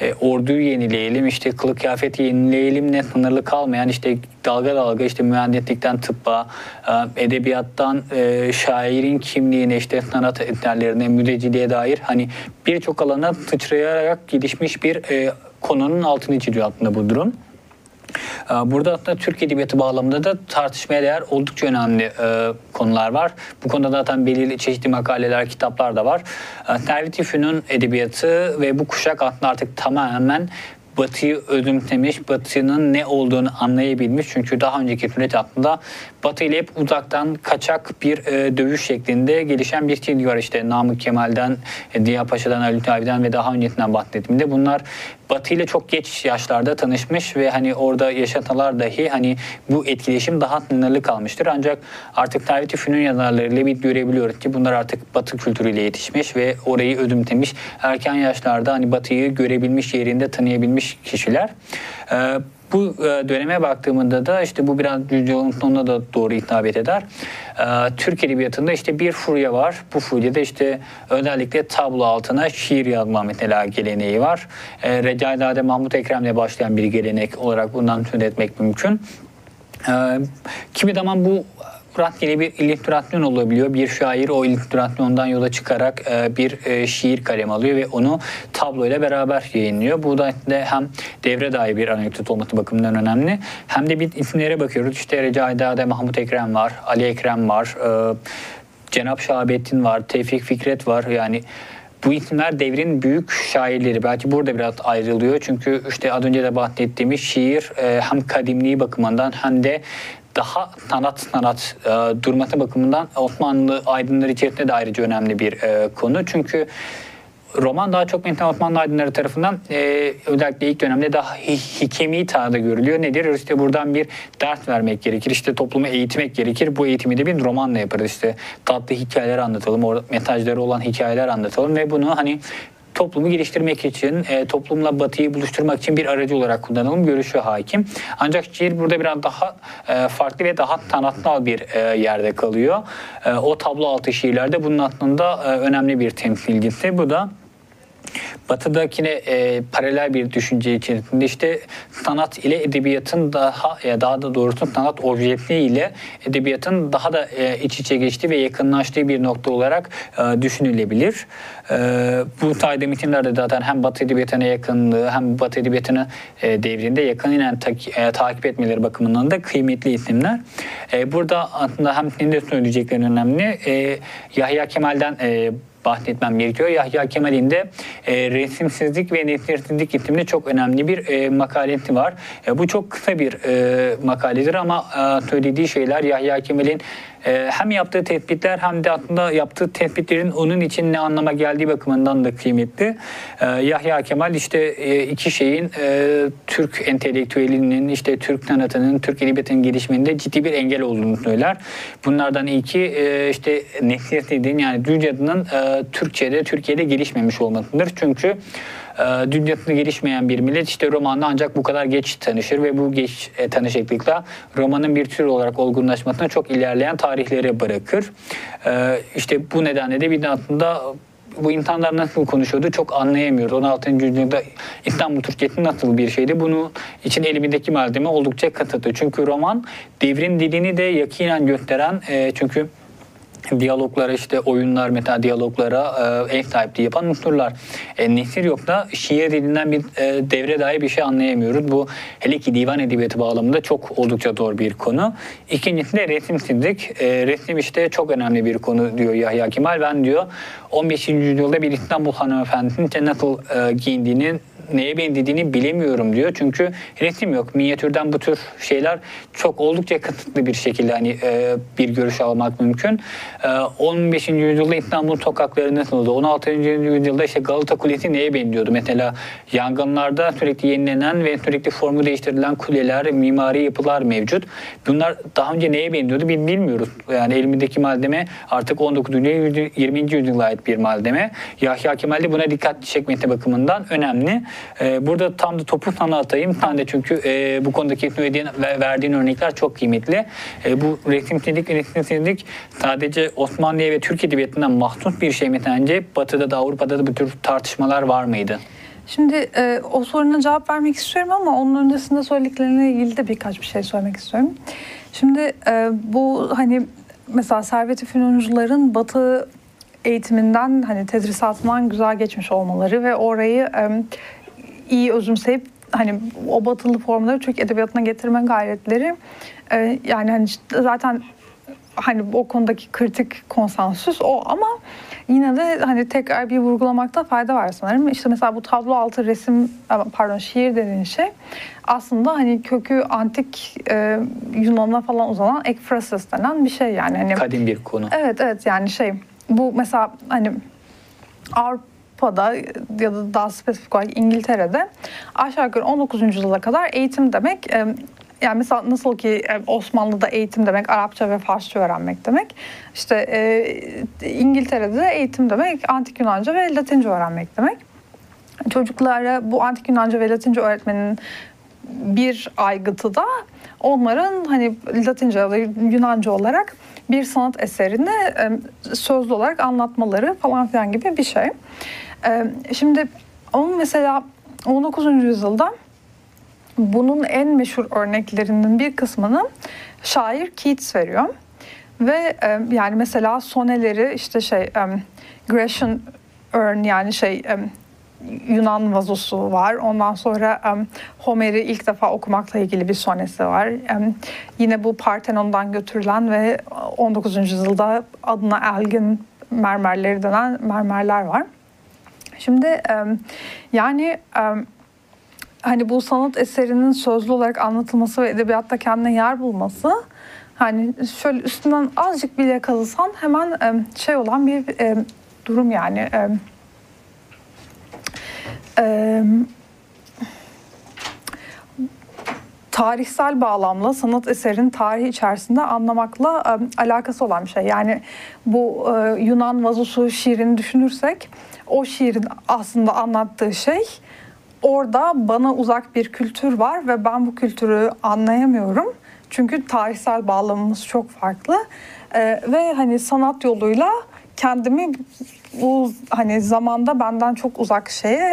e, orduyu yenileyelim, işte kılık kıyafet yenileyelimle sınırlı kalmayan işte dalga dalga işte mühendislikten tıbba, e, edebiyattan e, şairin kimliğine işte sanat eserlerine, müdeciliğe dair hani birçok alana sıçrayarak gelişmiş bir e, konunun altını çiziyor aslında bu durum. Ee, burada aslında Türk Edebiyatı bağlamında da tartışmaya değer oldukça önemli e, konular var. Bu konuda zaten belirli çeşitli makaleler, kitaplar da var. Servet İfün'ün edebiyatı ve bu kuşak aslında artık tamamen Batı'yı özümsemiş, Batı'nın ne olduğunu anlayabilmiş. Çünkü daha önceki süreç aslında Batı ile hep uzaktan kaçak bir e, dövüş şeklinde gelişen bir çizgi var. İşte Namık Kemal'den, e, Paşa'dan, Ali Abi'den ve daha öncesinden bahsettiğimde bunlar Batı ile çok geç yaşlarda tanışmış ve hani orada yaşatılar dahi hani bu etkileşim daha sınırlı kalmıştır. Ancak artık Servet Fünun yazarlarıyla bir görebiliyoruz ki bunlar artık Batı kültürüyle yetişmiş ve orayı ödümtemiş. Erken yaşlarda hani Batı'yı görebilmiş, yerinde tanıyabilmiş kişiler. Ee, bu e, döneme baktığımda da işte bu biraz sonuna da doğru hitap eder. E, Türk Edebiyatı'nda işte bir furya var. Bu furyada işte özellikle tablo altına şiir yazma mesela geleneği var. E, Recaizade Mahmut Ekrem'le başlayan bir gelenek olarak bundan söz etmek mümkün. Kimi zaman bu rastgele bir illüstrasyon olabiliyor. Bir şair o illüstrasyondan yola çıkarak e, bir e, şiir kalem alıyor ve onu tabloyla beraber yayınlıyor. Bu da hem devre dair bir anekdot olması bakımından önemli. Hem de bir isimlere bakıyoruz. İşte Recaidade Mahmut Ekrem var, Ali Ekrem var, e, Cenap Şahabettin var, Tevfik Fikret var. Yani bu isimler devrin büyük şairleri. Belki burada biraz ayrılıyor. Çünkü işte az önce de bahsettiğimiz şiir hem kadimliği bakımından hem de daha sanat sanat e, durması bakımından Osmanlı aydınları içerisinde de ayrıca önemli bir e, konu. Çünkü roman daha çok mesela Osmanlı aydınları tarafından e, özellikle ilk dönemde daha hikemi tarzda görülüyor. Nedir? İşte buradan bir ders vermek gerekir. İşte toplumu eğitmek gerekir. Bu eğitimi de bir romanla yaparız. İşte tatlı hikayeler anlatalım. Mesajları olan hikayeler anlatalım ve bunu hani toplumu geliştirmek için, e, toplumla batıyı buluşturmak için bir aracı olarak kullanalım görüşü hakim. Ancak şiir burada biraz daha e, farklı ve daha sanatsal bir e, yerde kalıyor. E, o tablo altı şiirlerde bunun aslında e, önemli bir temsilcisi. Bu da Batı'dakine e, paralel bir düşünce içerisinde işte sanat ile edebiyatın daha ya daha da doğrusu sanat objekti ile edebiyatın daha da e, iç içe geçtiği ve yakınlaştığı bir nokta olarak e, düşünülebilir. E, bu sayede metinlerde zaten hem Batı edebiyatına yakınlığı hem Batı edebiyatını e, devrinde yakından ta, e, takip etmeleri bakımından da kıymetli isimler. E, burada aslında hem senin de söyleyeceklerin önemli. E, Yahya Kemal'den e, bahsetmem gerekiyor. Yahya Kemal'in de e, resimsizlik ve nefretsizlik isimli çok önemli bir e, makalesi var. E, bu çok kısa bir e, makaledir ama e, söylediği şeyler Yahya Kemal'in e, hem yaptığı tespitler hem de aslında yaptığı tespitlerin onun için ne anlama geldiği bakımından da kıymetli. E, Yahya Kemal işte e, iki şeyin e, Türk entelektüelinin, işte Türk sanatının, Türk edebiyatının gelişiminde ciddi bir engel olduğunu söyler. Bunlardan ilki e, işte nefsiyetliğin yani Dünya'nın e, Türkçe'de, Türkiye'de gelişmemiş olmasıdır. Çünkü e, dünyasında gelişmeyen bir millet işte romanla ancak bu kadar geç tanışır ve bu geç e, tanışıklıkla romanın bir tür olarak olgunlaşmasına çok ilerleyen tarihleri bırakır. E, işte bu nedenle de bir de aslında bu insanlar nasıl konuşuyordu çok anlayamıyoruz. 16. yüzyılda İstanbul Türkçesi nasıl bir şeydi? Bunu için elimdeki malzeme oldukça kısıtlı. Çünkü roman devrin dilini de yakinen gösteren e, çünkü diyaloglara işte oyunlar meta diyaloglara e, ev sahipliği yapan unsurlar. E, nesir yok da şiir dilinden bir e, devre dair bir şey anlayamıyoruz. Bu hele ki divan edebiyatı bağlamında çok oldukça zor bir konu. İkincisi de resimsizlik. E, resim işte çok önemli bir konu diyor Yahya Kemal. Ben diyor 15. yüzyılda bir İstanbul hanımefendisinin nasıl e, giyindiğini neye benzediğini bilemiyorum diyor. Çünkü resim yok. Minyatürden bu tür şeyler çok oldukça kısıtlı bir şekilde hani e, bir görüş almak mümkün. E, 15. yüzyılda İstanbul sokakları nasıldı? 16. yüzyılda işte Galata Kulesi neye benziyordu? Mesela yangınlarda sürekli yenilenen ve sürekli formu değiştirilen kuleler, mimari yapılar mevcut. Bunlar daha önce neye benziyordu bilmiyoruz. Yani elimdeki malzeme artık 19. 20. yüzyıla ait bir malzeme. Yahya Kemal de buna dikkat çekmesi bakımından önemli. E, burada tam da topu sana atayım. Sen de çünkü e, bu konudaki verdiğin, verdiğin örnekler çok kıymetli. E, bu resimsizlik, resimsizlik sadece Osmanlı'ya ve Türk Edebiyatı'ndan mahsus bir şey mi sence? Batı'da da Avrupa'da da bu tür tartışmalar var mıydı? Şimdi e, o soruna cevap vermek istiyorum ama onun öncesinde söylediklerine ilgili de birkaç bir şey söylemek istiyorum. Şimdi e, bu hani mesela Servet-i Fünuncuların Batı eğitiminden hani tedrisatından güzel geçmiş olmaları ve orayı e, iyi özümseyip hani o batılı formları Türk edebiyatına getirme gayretleri e, yani hani işte zaten hani o konudaki kritik konsensüs o ama yine de hani tekrar bir vurgulamakta fayda var sanırım. İşte mesela bu tablo altı resim pardon şiir dediğin şey aslında hani kökü antik e, Yunan'a falan uzanan ekfrasis denen bir şey yani. Hani, Kadim bir konu. Evet evet yani şey bu mesela hani Avrupa'da ya da daha spesifik olarak İngiltere'de aşağı yukarı 19. yüzyıla kadar eğitim demek yani mesela nasıl ki Osmanlı'da eğitim demek Arapça ve Farsça öğrenmek demek. İşte e, İngiltere'de de eğitim demek Antik Yunanca ve Latince öğrenmek demek. Çocuklara bu Antik Yunanca ve Latince öğretmenin bir aygıtı da onların hani Latince ya da Yunanca olarak bir sanat eserini sözlü olarak anlatmaları falan filan gibi bir şey. Şimdi onun mesela 19. yüzyılda bunun en meşhur örneklerinin bir kısmını şair Keats veriyor. Ve yani mesela soneleri işte şey Grecian Urn yani şey Yunan vazosu var. Ondan sonra um, Homer'i ilk defa okumakla ilgili bir sonesi var. Um, yine bu Partenon'dan götürülen ve 19. yüzyılda adına Elgin mermerleri denen mermerler var. Şimdi yani hani bu sanat eserinin sözlü olarak anlatılması ve edebiyatta kendine yer bulması hani şöyle üstünden azıcık bile kalırsan hemen şey olan bir um, durum yani. Tarihsel bağlamla sanat eserin tarihi içerisinde anlamakla alakası olan bir şey. Yani bu Yunan vazosu şiirini düşünürsek o şiirin aslında anlattığı şey orada bana uzak bir kültür var ve ben bu kültürü anlayamıyorum. Çünkü tarihsel bağlamımız çok farklı. E, ve hani sanat yoluyla kendimi bu hani zamanda benden çok uzak şeye